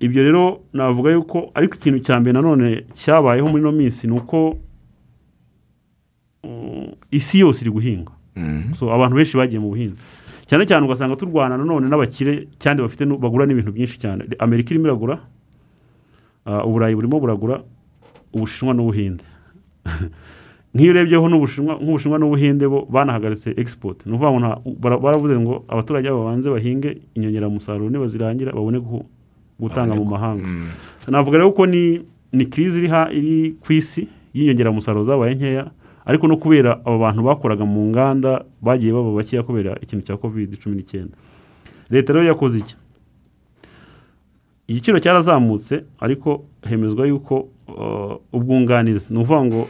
Speaker 2: ibyo rero navuga yuko ariko ikintu cya mbere nanone cyabayeho muri ino minsi ni uko isi yose iri guhinga.
Speaker 1: Mm.
Speaker 2: so abantu benshi bagiye mu buhinzi. Cyane cyane ugasanga turwana nanone n'abakire kandi bafite bagura n'ibintu byinshi cyane. Amerika irimo iragura uburayi burimo buragura ubushinwa n'ubuhinde. Nk'iyo urebyeho nk'ubushinwa n'ubuhinde bo banahagaritse export. Ni ukuvuga ngo baravuze ngo abaturage babanze bahinge inyongeramusaruro nibazirangira babone gu- gutanga mu mahanga.
Speaker 1: Mm.
Speaker 2: navuga rero ko ni ni kirizi iri ku isi y'inyongeramusaruro zabaye nkeya ariko no kubera abo bantu bakoraga mu nganda bagiye baba bakeya kubera ikintu cya covid cumi n'icyenda. Leta rero yakoze iki? Igiciro cyarazamutse ariko hemezwa yuko uh, ubwunganizi. Ni ukuvuga ngo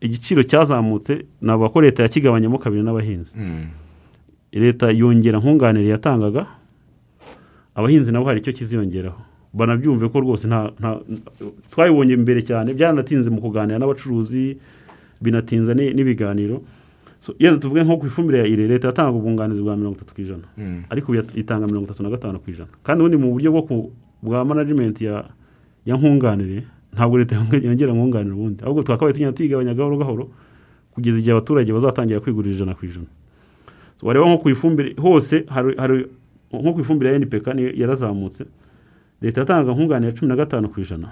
Speaker 2: igiciro cyazamutse navuga ko leta yakigabanyamo kabiri n'abahinzi.
Speaker 1: Mm.
Speaker 2: leta yongera nkunganire yatangaga abahinzi nabo hari icyo kiziyongeraho. Banabyumve ko rwose nta nta twabibonye mbere cyane byaranatinze mu kuganira n'abacuruzi binatinza ni- n'ibiganiro. So, yenda tuvuge nko ku ifumbire ya ire leta yatanga ubwunganizi bwa mirongo itatu ku ijana.
Speaker 1: Mm.
Speaker 2: ariko itanga mirongo itatu na gatanu ku ijana. Kandi ubundi mu buryo bwo ku- bwa management ya nkunganire ntabwo leta yonge- yongera nkunganire ubundi. Ahubwo twakabaye tugenda tuyigabanya gahoro gahoro kugeza igihe abaturage bazatangira kwigurira ijana ku ijana. Wareba nko ku ifumbire hose hari nko ku ifumbire ya NPK yarazamutse leta yatangaga nkunganire cumi na gatanu ku ijana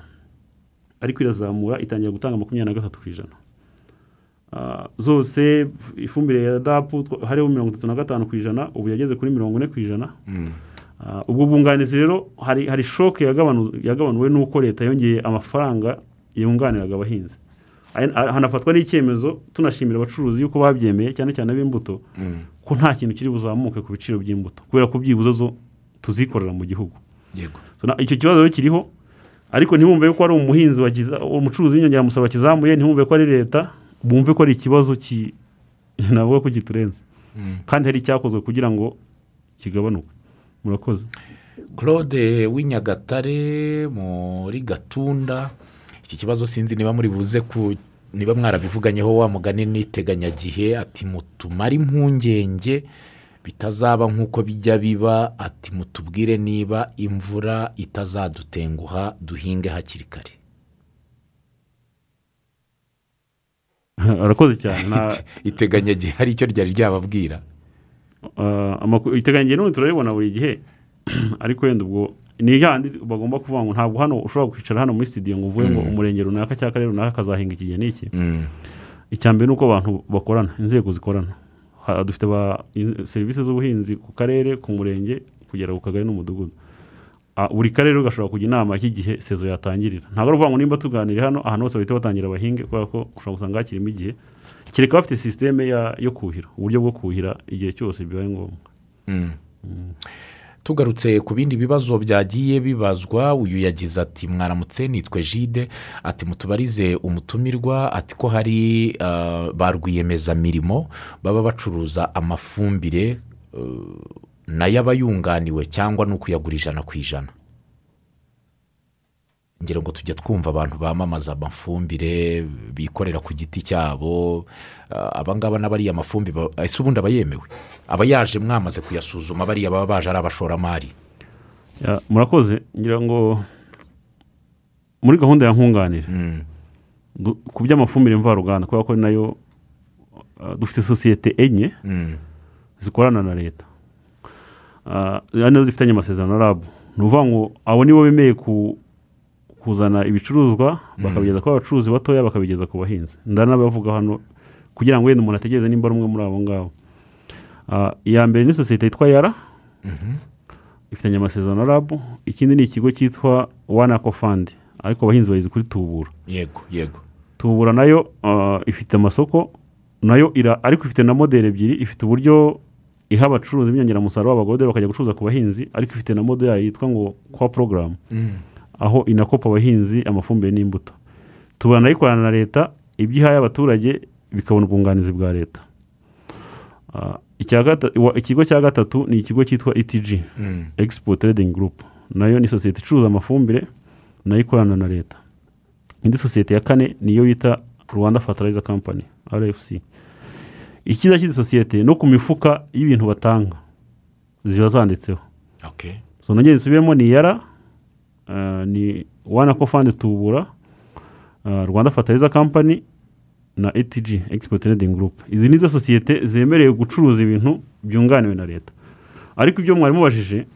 Speaker 2: ariko irazamura itangira gutanga makumyabiri na gatatu ku ijana. Ah, zose ifumbire ya dapu hariho mirongo itatu na gatanu ku ijana ubu yageze kuri mirongo ine ku ijana.
Speaker 1: Mm.
Speaker 2: Ah, ubwo bwunganizi rero hari hari shoke yagabanu- yagabanuwe n'uko leta yongeye amafaranga yunganiraga abahinzi. ah, hanafatwa n'icyemezo tunashimira abacuruzi yuko babyemeye cyane cyane ab'imbuto
Speaker 1: Mm.
Speaker 2: ko nta kintu kiri buzamuke ku biciro by'imbuto kubera ko byibuze zo tuzikorera mu gihugu. Icyo kibazo rero kiriho ariko ntibumve ko ari umuhinzi umucuruzi w'inyongeramusaruro wakizamuye ntibumve ko ari leta bumve ko ari ikibazo ki navuga ko kiturenze
Speaker 1: Mm.
Speaker 2: kandi hari icyakozwe kugira ngo kigabanuke. Murakoze.
Speaker 1: Claude w'inyagatare muri gatunda iki kibazo sinzi niba muri buze ku niba mwarabivuganyeho wa mugani n'iteganyagihe ati mutumare impungenge bitazaba nk'uko bijya biba ati mutubwire niba imvura itazadutenguha duhinge hakiri kare.
Speaker 2: Arakoze cyane.
Speaker 1: Iteganyagihe hari icyo ryari ryababwira?
Speaker 2: Amakuru- iteganyagihe n'ubundi turabibona buri gihe. Ariko wenda ubwo ni yandi bagomba kuvuga ngo ntabwo hano ushobora kwicara hano muri studio ngo uvuge ngo
Speaker 1: Mm.
Speaker 2: umurenge runaka cyangwa akarere runaka kazahinga iki gihe n'iki
Speaker 1: Mm.
Speaker 2: icya mbere ni uko abantu bakorana inzego zikorana. Dufite serivisi z'ubuhinzi ku karere ku murenge kugera ku kagari n'umudugudu. Buri karere gashobora kujya inama y'igihe sezo yatangirira. Ntabwo ari ukuvuga ngo nimba tuganira hano ahantu hose bahita batangira bahinge kubera ko ushobora gusanga hakirimo igihe. Kereka bafite sisiteme ya- yo kuhira uburyo bwo kuhira igihe cyose bibaye ngombwa.
Speaker 1: Mm. Tugarutse ku bindi bibazo byagiye bibazwa uyu yagize ati mwaramutse nitwe jide. Ati mutubarize umutumirwa. Ati ko hari ah, ba rwiyemezamirimo baba bacuruza amafumbire eh, na yo aba yunganiwe cyangwa ni ukuyagura ijana ku ijana. Ngira ngo tujya twumva abantu bamamaza amafumbire bikorera ku giti cyabo. Ah, abangaba n'abariya mafumbire ba- ese ubundi aba yemewe? Aba yaje mwamaze kuyasuzuma bariya baba baje ari abashoramari.
Speaker 2: Murakoze ngira ngo muri gahunda ya nkunganire
Speaker 1: Mm,
Speaker 2: du- ku by'amafumbire mvaruganda kubera ko na yo ah, dufite sosiyete enye
Speaker 1: mm,
Speaker 2: zikorana na leta. Ah, na zo zifitanye amasezerano na rabu ni ukuvuga ngo abo nibo bemeye ku- kuzana ibicuruzwa bakabigeza ku bacuruzi batoya bakabigeza ku bahinzi. Ndanabavuga hano kugira ngo wenda umuntu ategereze nimba ari umwe muri abo ngabo. Ah, iya mbere ni sosiyete yitwa yara.
Speaker 1: Mhm,
Speaker 2: ifitanye amasezerano na rabu ikindi ni ikigo cyitwa wanako fandi ariko abahinzi bayizi kuri tubura.
Speaker 1: Yego yego.
Speaker 2: Tubura na yo ah, ifite amasoko na yo ira ariko ifite na modeli ebyiri. Ifite uburyo iha abacuruzi b'inyongeramusaruro b'abagode bakajya gucuruza ku bahinzi. Ariko ifite na modeli yitwa ngo kwa porogaramu
Speaker 1: Mm,
Speaker 2: aho inakopa abahinzi amafumbire n'imbuto. Tubona na yo ikorana na leta ibyo ihaye abaturage bikabona ubwunganizi bwa leta. Ah, ikigo cya gatatu ni ikigo cyitwa etg
Speaker 1: mm,
Speaker 2: expo trading group. Nayo ni sosiyete icuruza amafumbire na yo ikorana na leta. Indi sosiyete ya kane niyo bita rwanda fertilizer company rfc icyiza cy'izi sosiyete no ku mifuka y'ibintu batanga ziba zanditseho.
Speaker 1: Okay.
Speaker 2: so nongeye nsubiyemo ni yara ni wana ko fandi tubura ah, rwanda fertilizer company na etg expo trading group. Izi ni zo sosiyete zemerewe gucuruza ibintu byunganiwe na leta. Ariko ibyo mwari mubajije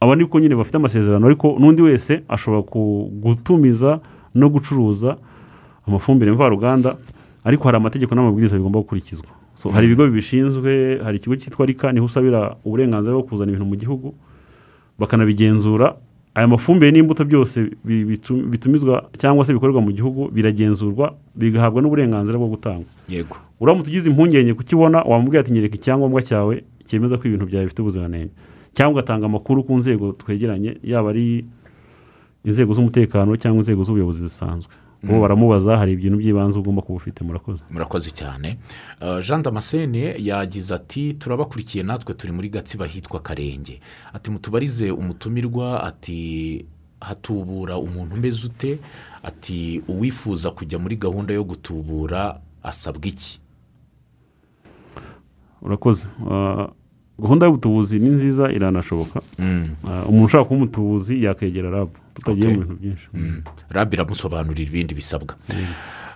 Speaker 2: aba ni ko nyine bafite amasezerano ariko n'undi wese ashobora gutumiza no gucuruza amafumbire mvaruganda ariko hari amategeko n'amabwiriza bigomba gukurikizwa. Hari ibigo bibishinzwe hari ikigo cyitwa rika ni ho usabira uburenganzira bwo kuzana ibintu mu gihugu bakanabigenzura aya mafumbire n'imbuto byose bi- bitu- bitumizwa cyangwa se bikorerwa mu gihugu biragenzurwa bigahabwa n'uburenganzira bwo gutangwa.
Speaker 1: Yego.
Speaker 2: Uramutse ugize impungenge kukibona wamubwira ati nyereka icyangombwa cyawe cyemeza ko ibintu byawe bifite ubuziranenge. Cyangwa ugatanga amakuru ku nzego twegeranye yaba ari inzego z'umutekano cyangwa inzego z'ubuyobozi zisanzwe. Bo baramubaza hari ibintu by'ibanze ugomba kuba ufite. Murakoze.
Speaker 1: Murakoze cyane. Uh, jean damascene yagize ati turabakurikiye natwe turi muri gatsibo ahitwa karenge. Ati mutubarize umutumirwa. Ati hatubura umuntu umeze ute? Ati uwifuza kujya muri gahunda yo gutubura asabwa iki?
Speaker 2: Urakoze Ah, gahunda y'ubutubuzi ni nziza iranashoboka.
Speaker 1: Mm,
Speaker 2: Ah, umuntu ushaka kuba umutubuzi yakegera rabu. Tutagiye
Speaker 1: Okay.
Speaker 2: mu bintu byinshi.
Speaker 1: Mm. rab iramusobanurira ibindi bisabwa.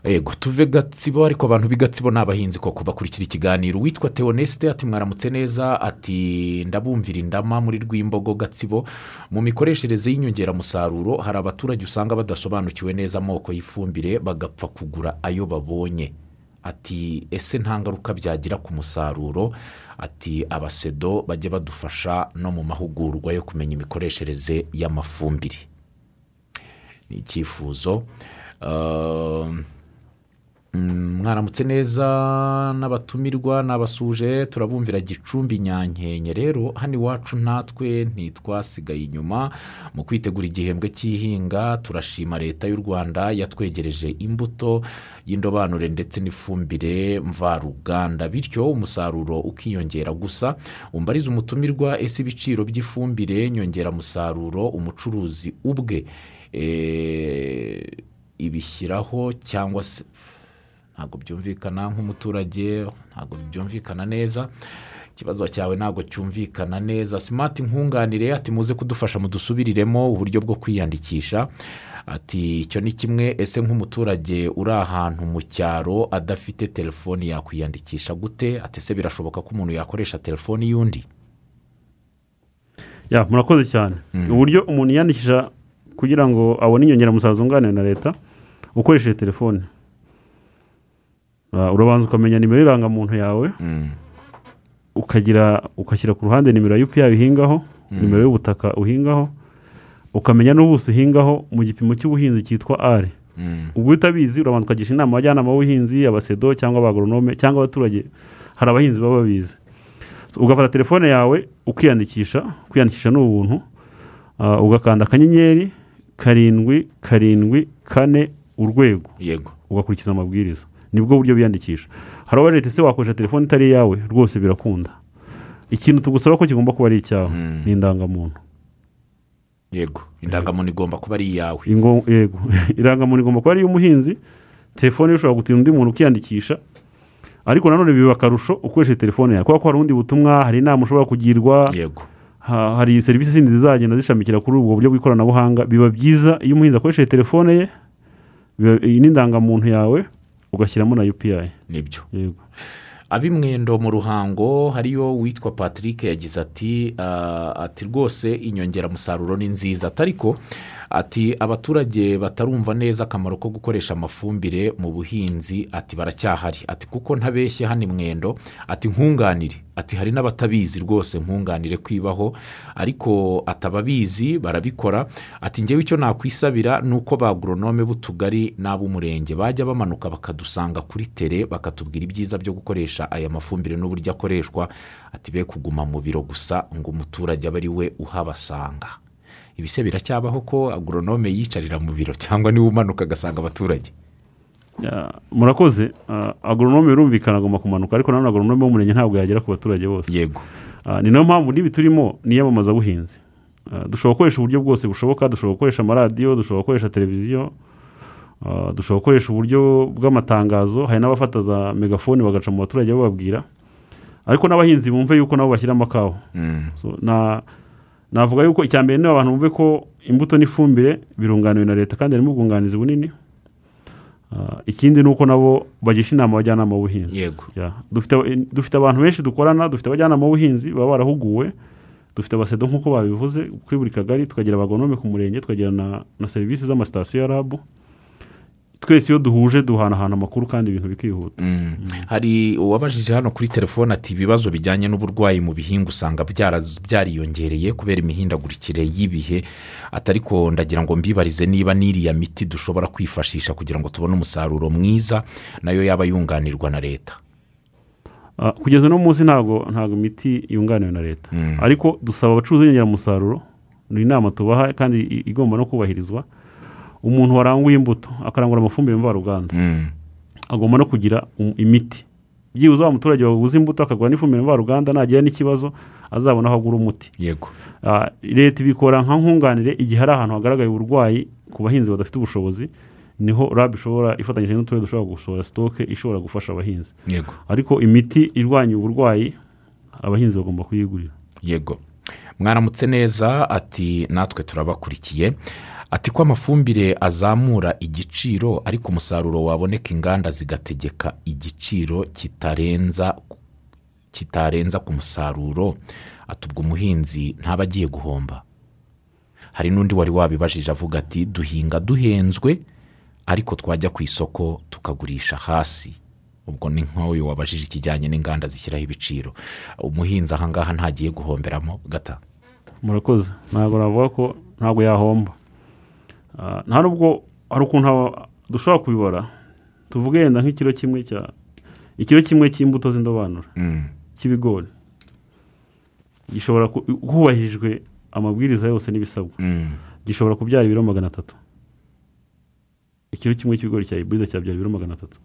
Speaker 1: Yego tuve gatsibo ariko abantu b'i gatsibo ni abahinzi koko bakurikira ikiganiro. Uwitwa teonesite ati mwaramutse neza. Ati ndabumvira indama muri rwimbogo gatsibo. Mu mikoreshereze y'inyongeramusaruro hari abaturage usanga badasobanukiwe neza amoko y'ifumbire bagapfa kugura ayo babonye. Ati ese nta ngaruka byagira ku musaruro? Ati abasedo bajye badufasha no mu mahugurwa yo kumenya imikoreshereze y'amafumbire. Ni icyifuzo. Um, mm, mwaramutse neza n'abatumirwa n'abasuje turabumvira gicumbi nyankenye rero hano iwacu natwe ntitwasigaye inyuma mu kwitegura igihembwe cy'ihinga. Turashima leta y'u rwanda yatwegereje imbuto y'indobanure ndetse n'ifumbire mvaruganda. Bityo umusaruro ukiyongera gusa. Umbarize umutumirwa ese ibiciro by'ifumbire nyongeramusaruro umucuruzi ubwe. Ibishyiraho cyangwa se ntabwo byumvikana nk'umuturage ntabwo byumvikana neza. Ikibazo cyawe ntabwo cyumvikana neza. Simati nkunganire ati muze kudufasha mudusubiriremo uburyo bwo kwiyandikisha. Ati icyo ni kimwe ese nk'umuturage uri ahantu mu cyaro adafite telefoni yakwiyandikisha gute? Ati ese birashoboka ko umuntu yakoresha telefoni y'undi?
Speaker 2: Ya murakoze cyane. Uburyo umuntu yiyandikisha kugira ngo abone inyongeramusaruro zunganira na leta ukoresheje telefone. Ah, urabanza ukamenya nimero y'irangamuntu yawe
Speaker 1: Mm,
Speaker 2: ukagira ugashyira ku ruhande nimero ya UPI uhingaho nimero y'ubutaka uhingaho ukamenya n'ubuso uhingaho mu gipimo cy'ubuhinzi cyitwa ari
Speaker 1: mm,
Speaker 2: ubwo utabizi urabanza ukagisha inama abajyanama b'ubuhinzi abasedo cyangwa abagoronome cyangwa abaturage hari abahinzi baba babizi. Ugafata telefone yawe ukiyandikisha kwiyandikisha ni ubuntu Ah, ugakanda akanyenyeri karindwi karindwi kane urwego.
Speaker 1: Yego.
Speaker 2: Ugakurikiza amabwiriza. Nibwo buryo biyandikisha. Hari abaje ese wakoresha telefone itari iyawe rwose birakunda. Ikintu tugusaba ko kigomba kuba ari icyawe
Speaker 1: Mm.
Speaker 2: ni indangamuntu.
Speaker 1: Yego. Indangamuntu igomba kuba ari iyawe.
Speaker 2: Yego. Irangamuntu igomba kuba ari iy'umuhinzi. Telefone ushobora gutinda undi muntu ukiyandikisha. Ariko nanone biba akarusho ukoresheje telefone yawe. Kubera ko hari ubundi butumwa hari inama ushobora kugirwa.
Speaker 1: Yego.
Speaker 2: Hari serivisi zindi zizagenda zishamikira kuri ubwo buryo bw'ikoranabuhanga. Biba byiza iyo umuhinzi akoresheje telefone ye iyi ni indangamuntu yawe ugashyiramo na UPI
Speaker 1: ni byo.
Speaker 2: Yego.
Speaker 1: Ab'imwendo mu ruhango hariyo uwitwa patrick yagize ati "Ah, ati rwose inyongeramusaruro ni nziza. Ati ariko ati abaturage batarumva neza akamaro ko gukoresha amafumbire mu buhinzi. Ati baracyahari. Ati kuko ntabeshye hano imwendo ati nkunganire. Ati hari n'abatabizi rwose nkunganire kwibaho. Ariko atababizi barabikora. Ati ngewe icyo nakwisabira ni uko ba agoronome b'utugari n'ab'umurenge bajya bamanuka bakadusanga kuri tere bakatubwira ibyiza byo gukoresha aya mafumbire n'uburyo akoreshwa. Ati be kuguma mu biro gusa ngo umuturage abe ari we uhabasanga. Ibise biracyabaho ko agoronome yicarira mu biro cyangwa ni we umanuka agasanga abaturage.
Speaker 2: Murakoze. Ah, agoronome birumvikana agomba kumanuka ariko nanone agoronome w'umurenge ntabwo yagera ku baturage bose.
Speaker 1: Yego.
Speaker 2: Ah, ni na yo mpamvu n'ibi turimo ni iyamamazabuhinzi Ah, dushobora gukoresha uburyo bwose bushoboka dushobora gukoresha amaradiyo dushobora gukoresha televiziyo dushobora gukoresha uburyo bw'amatangazo hari n'abafata za megafone bagaca mu baturage bababwira. Ariko n'abahinzi bumve yuko nabo bashyiramo akawa
Speaker 1: Mm,
Speaker 2: So, na navuga yuko icya mbere ni abantu bumve ko imbuto n'ifumbire birunganiwe na leta kandi harimo ubwunganizi bunini. Ah, ikindi ni uko nabo bagisha inama abajyanama b'ubuhinzi.
Speaker 1: Yego.
Speaker 2: Dufite abantu benshi dukorana dufite abajyanama b'ubuhinzi baba barahuguwe dufite abasedo nk'uko babivuze kuri buri kagari tukagira abagonome ku murenge tukagira na, na serivisi z'amasitasiyo ya rabu. Twese iyo duhuje duhanahana amakuru kandi ibintu bikihuta.
Speaker 1: Mm. hari uwabajije hano kuri telefone ati ibibazo bijyanye n'uburwayi mu bihingwa usanga byariyongereye kubera imihindagurikire y'ibihe. Ati ariko ndagira ngo mbibarize niba n'iriya miti dushobora kwifashisha kugira ngo tubone umusaruro mwiza na yo yaba yunganirwa na leta.
Speaker 2: Ah, kugeza uno munsi ntabwo ntabwo imiti yunganiwe na leta.
Speaker 1: Mm.
Speaker 2: ariko dusaba abacuruzi b'inyongeramusaruro ni inama tubaha kandi igomba no kubahirizwa umuntu waranguye imbuto akarangura amafumbire mvaruganda
Speaker 1: Mm.
Speaker 2: agomba no kugira um- imiti. Byibuze wa muturage waguze imbuto akagura n'ifumbire mvaruganda nagira n'ikibazo azabona aho agura umuti.
Speaker 1: Yego.
Speaker 2: Ah, leta ibikora nka nkunganire igihe hari ahantu hagaragaye uburwayi ku bahinzi badafite ubushobozi ni ho rab ishobora ifatanyije n'uturere dushobora gusohora sitoke ishobora gufasha abahinzi.
Speaker 1: Yego.
Speaker 2: Ariko imiti irwanya uburwayi abahinzi bagomba kuyigurira.
Speaker 1: Yego. Mwaramutse neza ati natwe turabakurikiye. Ati ko amafumbire azamura igiciro ariko umusaruro waboneka inganda zigategeka igiciro kitarenza kitarenza ku musaruro. Ati ubwo umuhinzi ntaba agiye guhomba. Hari n'undi wari wabibajije avuga ati duhinga duhenzwe ariko twajya ku isoko tukagurisha hasi. Ubwo ni nk'uyu wabajije ikijyanye n'inganda zishyiraho ibiciro. Umuhinzi ahangaha ntagiye guhomberamo. Gata.
Speaker 2: Murakoze. Ntabwo navuga ko ntabwo yahomba. Ah, nta nubwo hari ukuntu dushobora kubibara tuvuge yenda nk'ikiro kimwe cya ikiro kimwe cy'imbuto z'indobanure
Speaker 1: Mm,
Speaker 2: cy'ibigori gishobora hubahirijwe amabwiriza yose n'ibisabwa gishobora kubyara ibiro magana atatu ikiro kimwe cy'ibigori cya iburide cyabyara ibiro magana atatu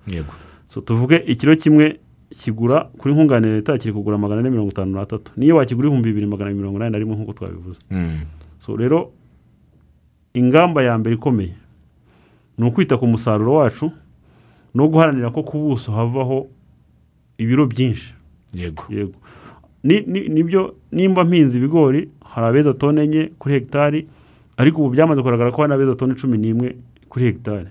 Speaker 2: so tuvuge ikiro kimwe kigura kuri nkunganire leta kiri kugura magana ane mirongo itanu n'atatu niyo wakigura ibihumbi bibiri magana mirongo inani na rimwe nk'uko twabivuze so rero ingamba ya mbere ikomeye. Ni ukwita ku musaruro wacu no guharanira ko ku buso havaho ibiro byinshi.
Speaker 1: Yego.
Speaker 2: Yego. Ni- ni- ni byo nimba mpinze ibigori hari abeza tone enye kuri hegitari ariko ubu byamaze kugaragara ko hari n'abeza tone cumi n'imwe kuri hegitari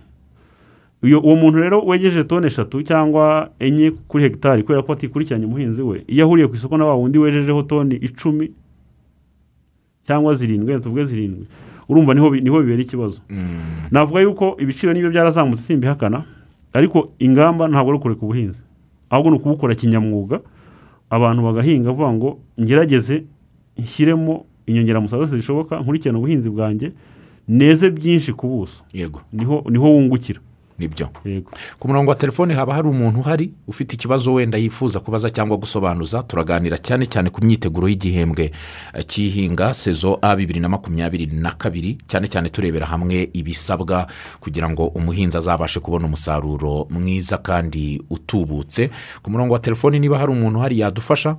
Speaker 2: uwo muntu rero wegeje tone eshatu cyangwa enye kuri hegitari kubera ko atikurikiranye umuhinzi we iyo ahuriye ku isoko na wa wundi wejejeho toni icumi cyangwa zirindwi tuvuge zirindwi urumva ni ho ni ho bibera ikibazo.
Speaker 1: Mm,
Speaker 2: navuga yuko ibiciro ni byo byarazamutse simbihakana ariko ingamba ntabwo ari ukureka ubuhinzi. Ahubwo ni ukubukora kinyamwuga abantu bagahinga bavuga ngo ngerageze nshyiremo inyongeramusaruro zose zishoboka nkurikirane ubuhinzi bwanjye neze byinshi ku buso. Niho wungukira.
Speaker 1: Ni
Speaker 2: byo.
Speaker 1: Ku murongo wa telefone haba hari umuntu uhari ufite ikibazo wenda yifuza kubaza cyangwa gusobanuza. Turaganira cyane cyane ku myiteguro y'igihembwe eh, cy'ihinga sezo a bibiri na makumyabiri na kabiri. Cyane cyane turebera hamwe ibisabwa kugira ngo umuhinzi azabashe kubona umusaruro mwiza kandi utubutse. Ku murongo wa telefone niba hari umuntu uhari yadufasha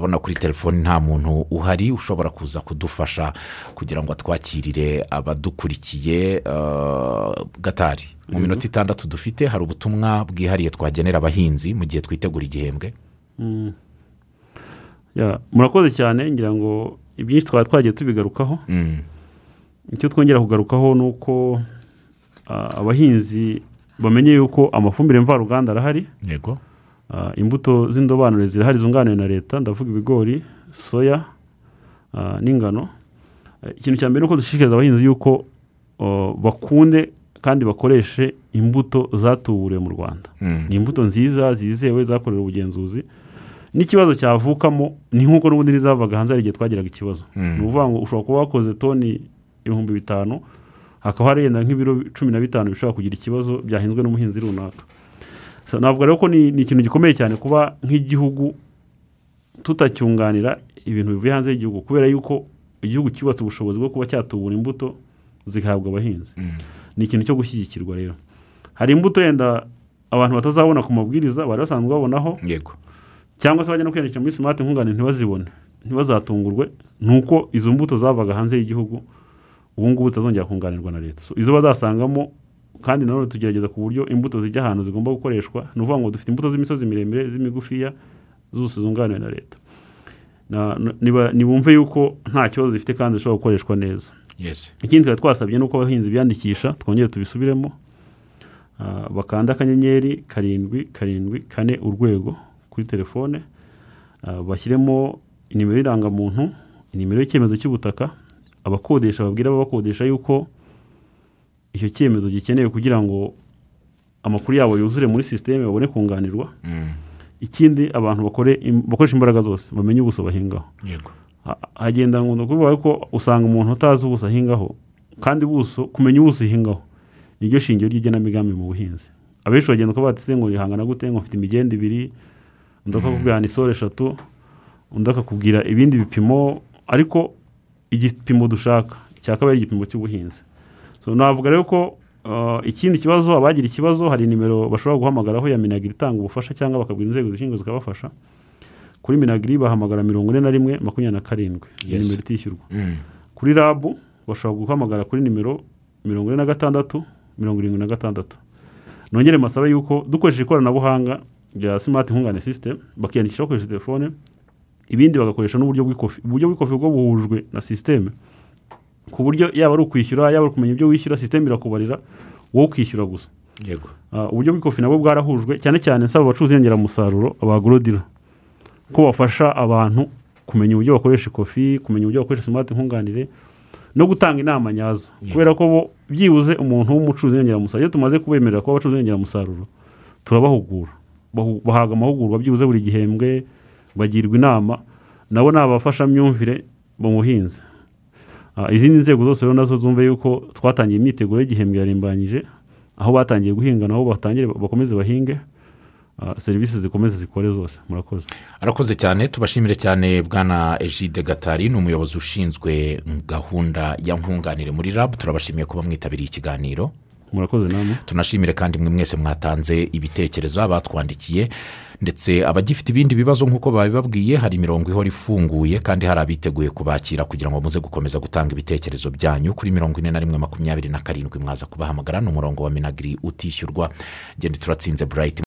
Speaker 1: ndabona kuri telefoni nta muntu uhari ushobora kuza kudufasha kugira ngo atwakirire abadukurikiye eh, gatari. Mu
Speaker 2: Yego.
Speaker 1: minota itandatu dufite hari ubutumwa bwihariye twagenera abahinzi mu gihe twitegura igihembwe.
Speaker 2: Mm. Ya, murakoze cyane ngira ngo ibyinshi twaba twagiye tubigarukaho.
Speaker 1: Mm,
Speaker 2: icyo twongera kugarukaho ni uko ah, abahinzi bamenye yuko amafumbire mvaruganda arahari.
Speaker 1: Yego.
Speaker 2: Imbuto z'indobanure zirahari zunganiwe na leta ndavuga ibigori soya ah, n'ingano. Eh, ikintu cya mbere ni uko dushishikariza abahinzi yuko bakunde kandi bakoreshe imbuto zatuburiwe mu rwanda.
Speaker 1: Mm,
Speaker 2: ni imbuto nziza zizewe zakorewe ubugenzuzi. N'ikibazo cyavukamo ni nk'uko n'ubundi n'izavaga hanze hari igihe twagiraga ikibazo.
Speaker 1: Mm.
Speaker 2: ni ukuvuga ngo ushobora kuba wakoze toni ibihumbi bitanu hakaba harenda nk'ibiro cumi na bitanu bishobora kugira ikibazo byahinzwe n'umuhinzi runaka. So, navuga rero ko ni ikintu gikomeye cyane kuba nk'igihugu tutacyunganira ibintu bivuye hanze y'igihugu kubera yuko igihugu cyubatse ubushobozi bwo kuba cyatubura imbuto zigahabwa abahinzi.
Speaker 1: Mm,
Speaker 2: ni ikintu cyo gushyigikirwa rero. Hari imbuto yenda abantu batazabona ku mabwiriza bari basanzwe babonaho.
Speaker 1: Yego.
Speaker 2: Cyangwa se bajya no kwiyandikisha muri simati nkunganire ntibazibone ntibazatungurwe ni uko izo mbuto zavaga hanze y'igihugu ubu ngubu zitazongera kunganirwa na leta. So, izo bazasangamo kandi nanone tugerageza ku buryo imbuto zijya ahantu zigomba gukoreshwa ni ukuvuga ngo dufite imbuto z'imisozi miremire z'imigufiya zose zunganiwe na leta. Nibumve yuko nta kibazo zifite kandi zishobora gukoreshwa neza. Ikindi twari twasabye ni uko abahinzi biyandikisha twongere tubisubiremo. Ah, bakanda akanyenyeri karindwi karindwi kane urwego kuri telefone. Ah, bashyiremo inimero y'irangamuntu inimero y'icyemezo cy'ubutaka. Abakodesha babwira ababakodesha yuko icyo cyemezo gikenewe kugira ngo amakuru yabo yuzure muri sisiteme babone kunganirwa.
Speaker 1: Mm,
Speaker 2: ikindi abantu bakoresha imbaraga zose bamenye ubuso bahingaho. Hagenda ngo ni ukuvuga ko usanga umuntu utazi ubuso ahingaho kandi ubuso kumenya ubuso uhingaho niryo shingiro ry'igenamigambi mu buhinzi. Abenshi bagenda uko batise ngo rihangana gute? Ngo mfite imigenda ibiri undi akakubwira ni isoro eshatu undi akakubwira ibindi bipimo ariko igipimo dushaka cyakaba ari igipimo cy'ubuhinzi. Navuga rero ko uh, ikindi kibazo abagira ikibazo hari nimero bashobora guhamagaraho ya minagiri itanga ubufasha cyangwa bakabwira inzego zishinzwe zikabafasha. Kuri minagiri bahamagara mirongo ine na rimwe makumyabiri na karindwi. Iyo nimero itishyurwa.
Speaker 1: Mm.
Speaker 2: kuri rabu bashobora guhamagara kuri nimero mirongo ine na gatandatu mirongo irindwi na gatandatu. Nongere masabe yuko dukoresheje ikoranabuhanga rya simati nkungane sisitemu bakiyandikisha bakoresheje telefone ibindi bagakoresha n'uburyo bw'ikofi uburyo bw'ikofi bwo buhujwe na sisiteme ku buryo yaba ari ukwishyura yaba ari ukumenya ibyo wishyura sisiteme irakubarira wowe ukishyura gusa. Ah, uburyo bw'ikofi nabwo bwarahujwe cyane cyane nsaba abacuruzi inyongeramusaruro abagorodira ko bafasha abantu kumenya uburyo bakoresha ikofi kumenya uburyo bakoresha simati nkunganire no gutanga inama nyazo. Kubera ko bo byibuze umuntu w'umucuruzi w'inyongeramusaruro iyo tumaze kubemerera kuba abacuruzi b'inyongeramusaruro turabahugura. Bahu- bahabwa amahugurwa byibuze buri gihembwe bagirwa inama. Nabo ni abafashamyumvire mu buhinzi. Izindi nzego zose rero na zo zumve yuko twatangiye imyiteguro y'igihembwe yarimbanyije aho batangiye guhinga nabo batangire bakomeze bahinge ah, serivisi zikomeze zikore zose. Murakoze.
Speaker 1: Arakoze cyane. Tubashimire cyane bwana ejide gatari ni umuyobozi ushinzwe gahunda ya nkunganire muri rabu turabashimiye kuba mwitabiriye ikiganiro.
Speaker 2: Murakoze namwe
Speaker 1: tunashimire kandi mwe mwese mwatanze ibitekerezo abatwandikiye ndetse abagifite ibindi bibazo nk'uko babibabwiye hari imirongo ihora ifunguye kandi hari abiteguye kubakira kugira ngo muze gukomeza gutanga ibitekerezo byanyu. Kuri mirongo ine na rimwe makumyabiri na karindwi mwaza kubahamagara ni umurongo wa minagiri utishyurwa. Genda turatsinze burayiti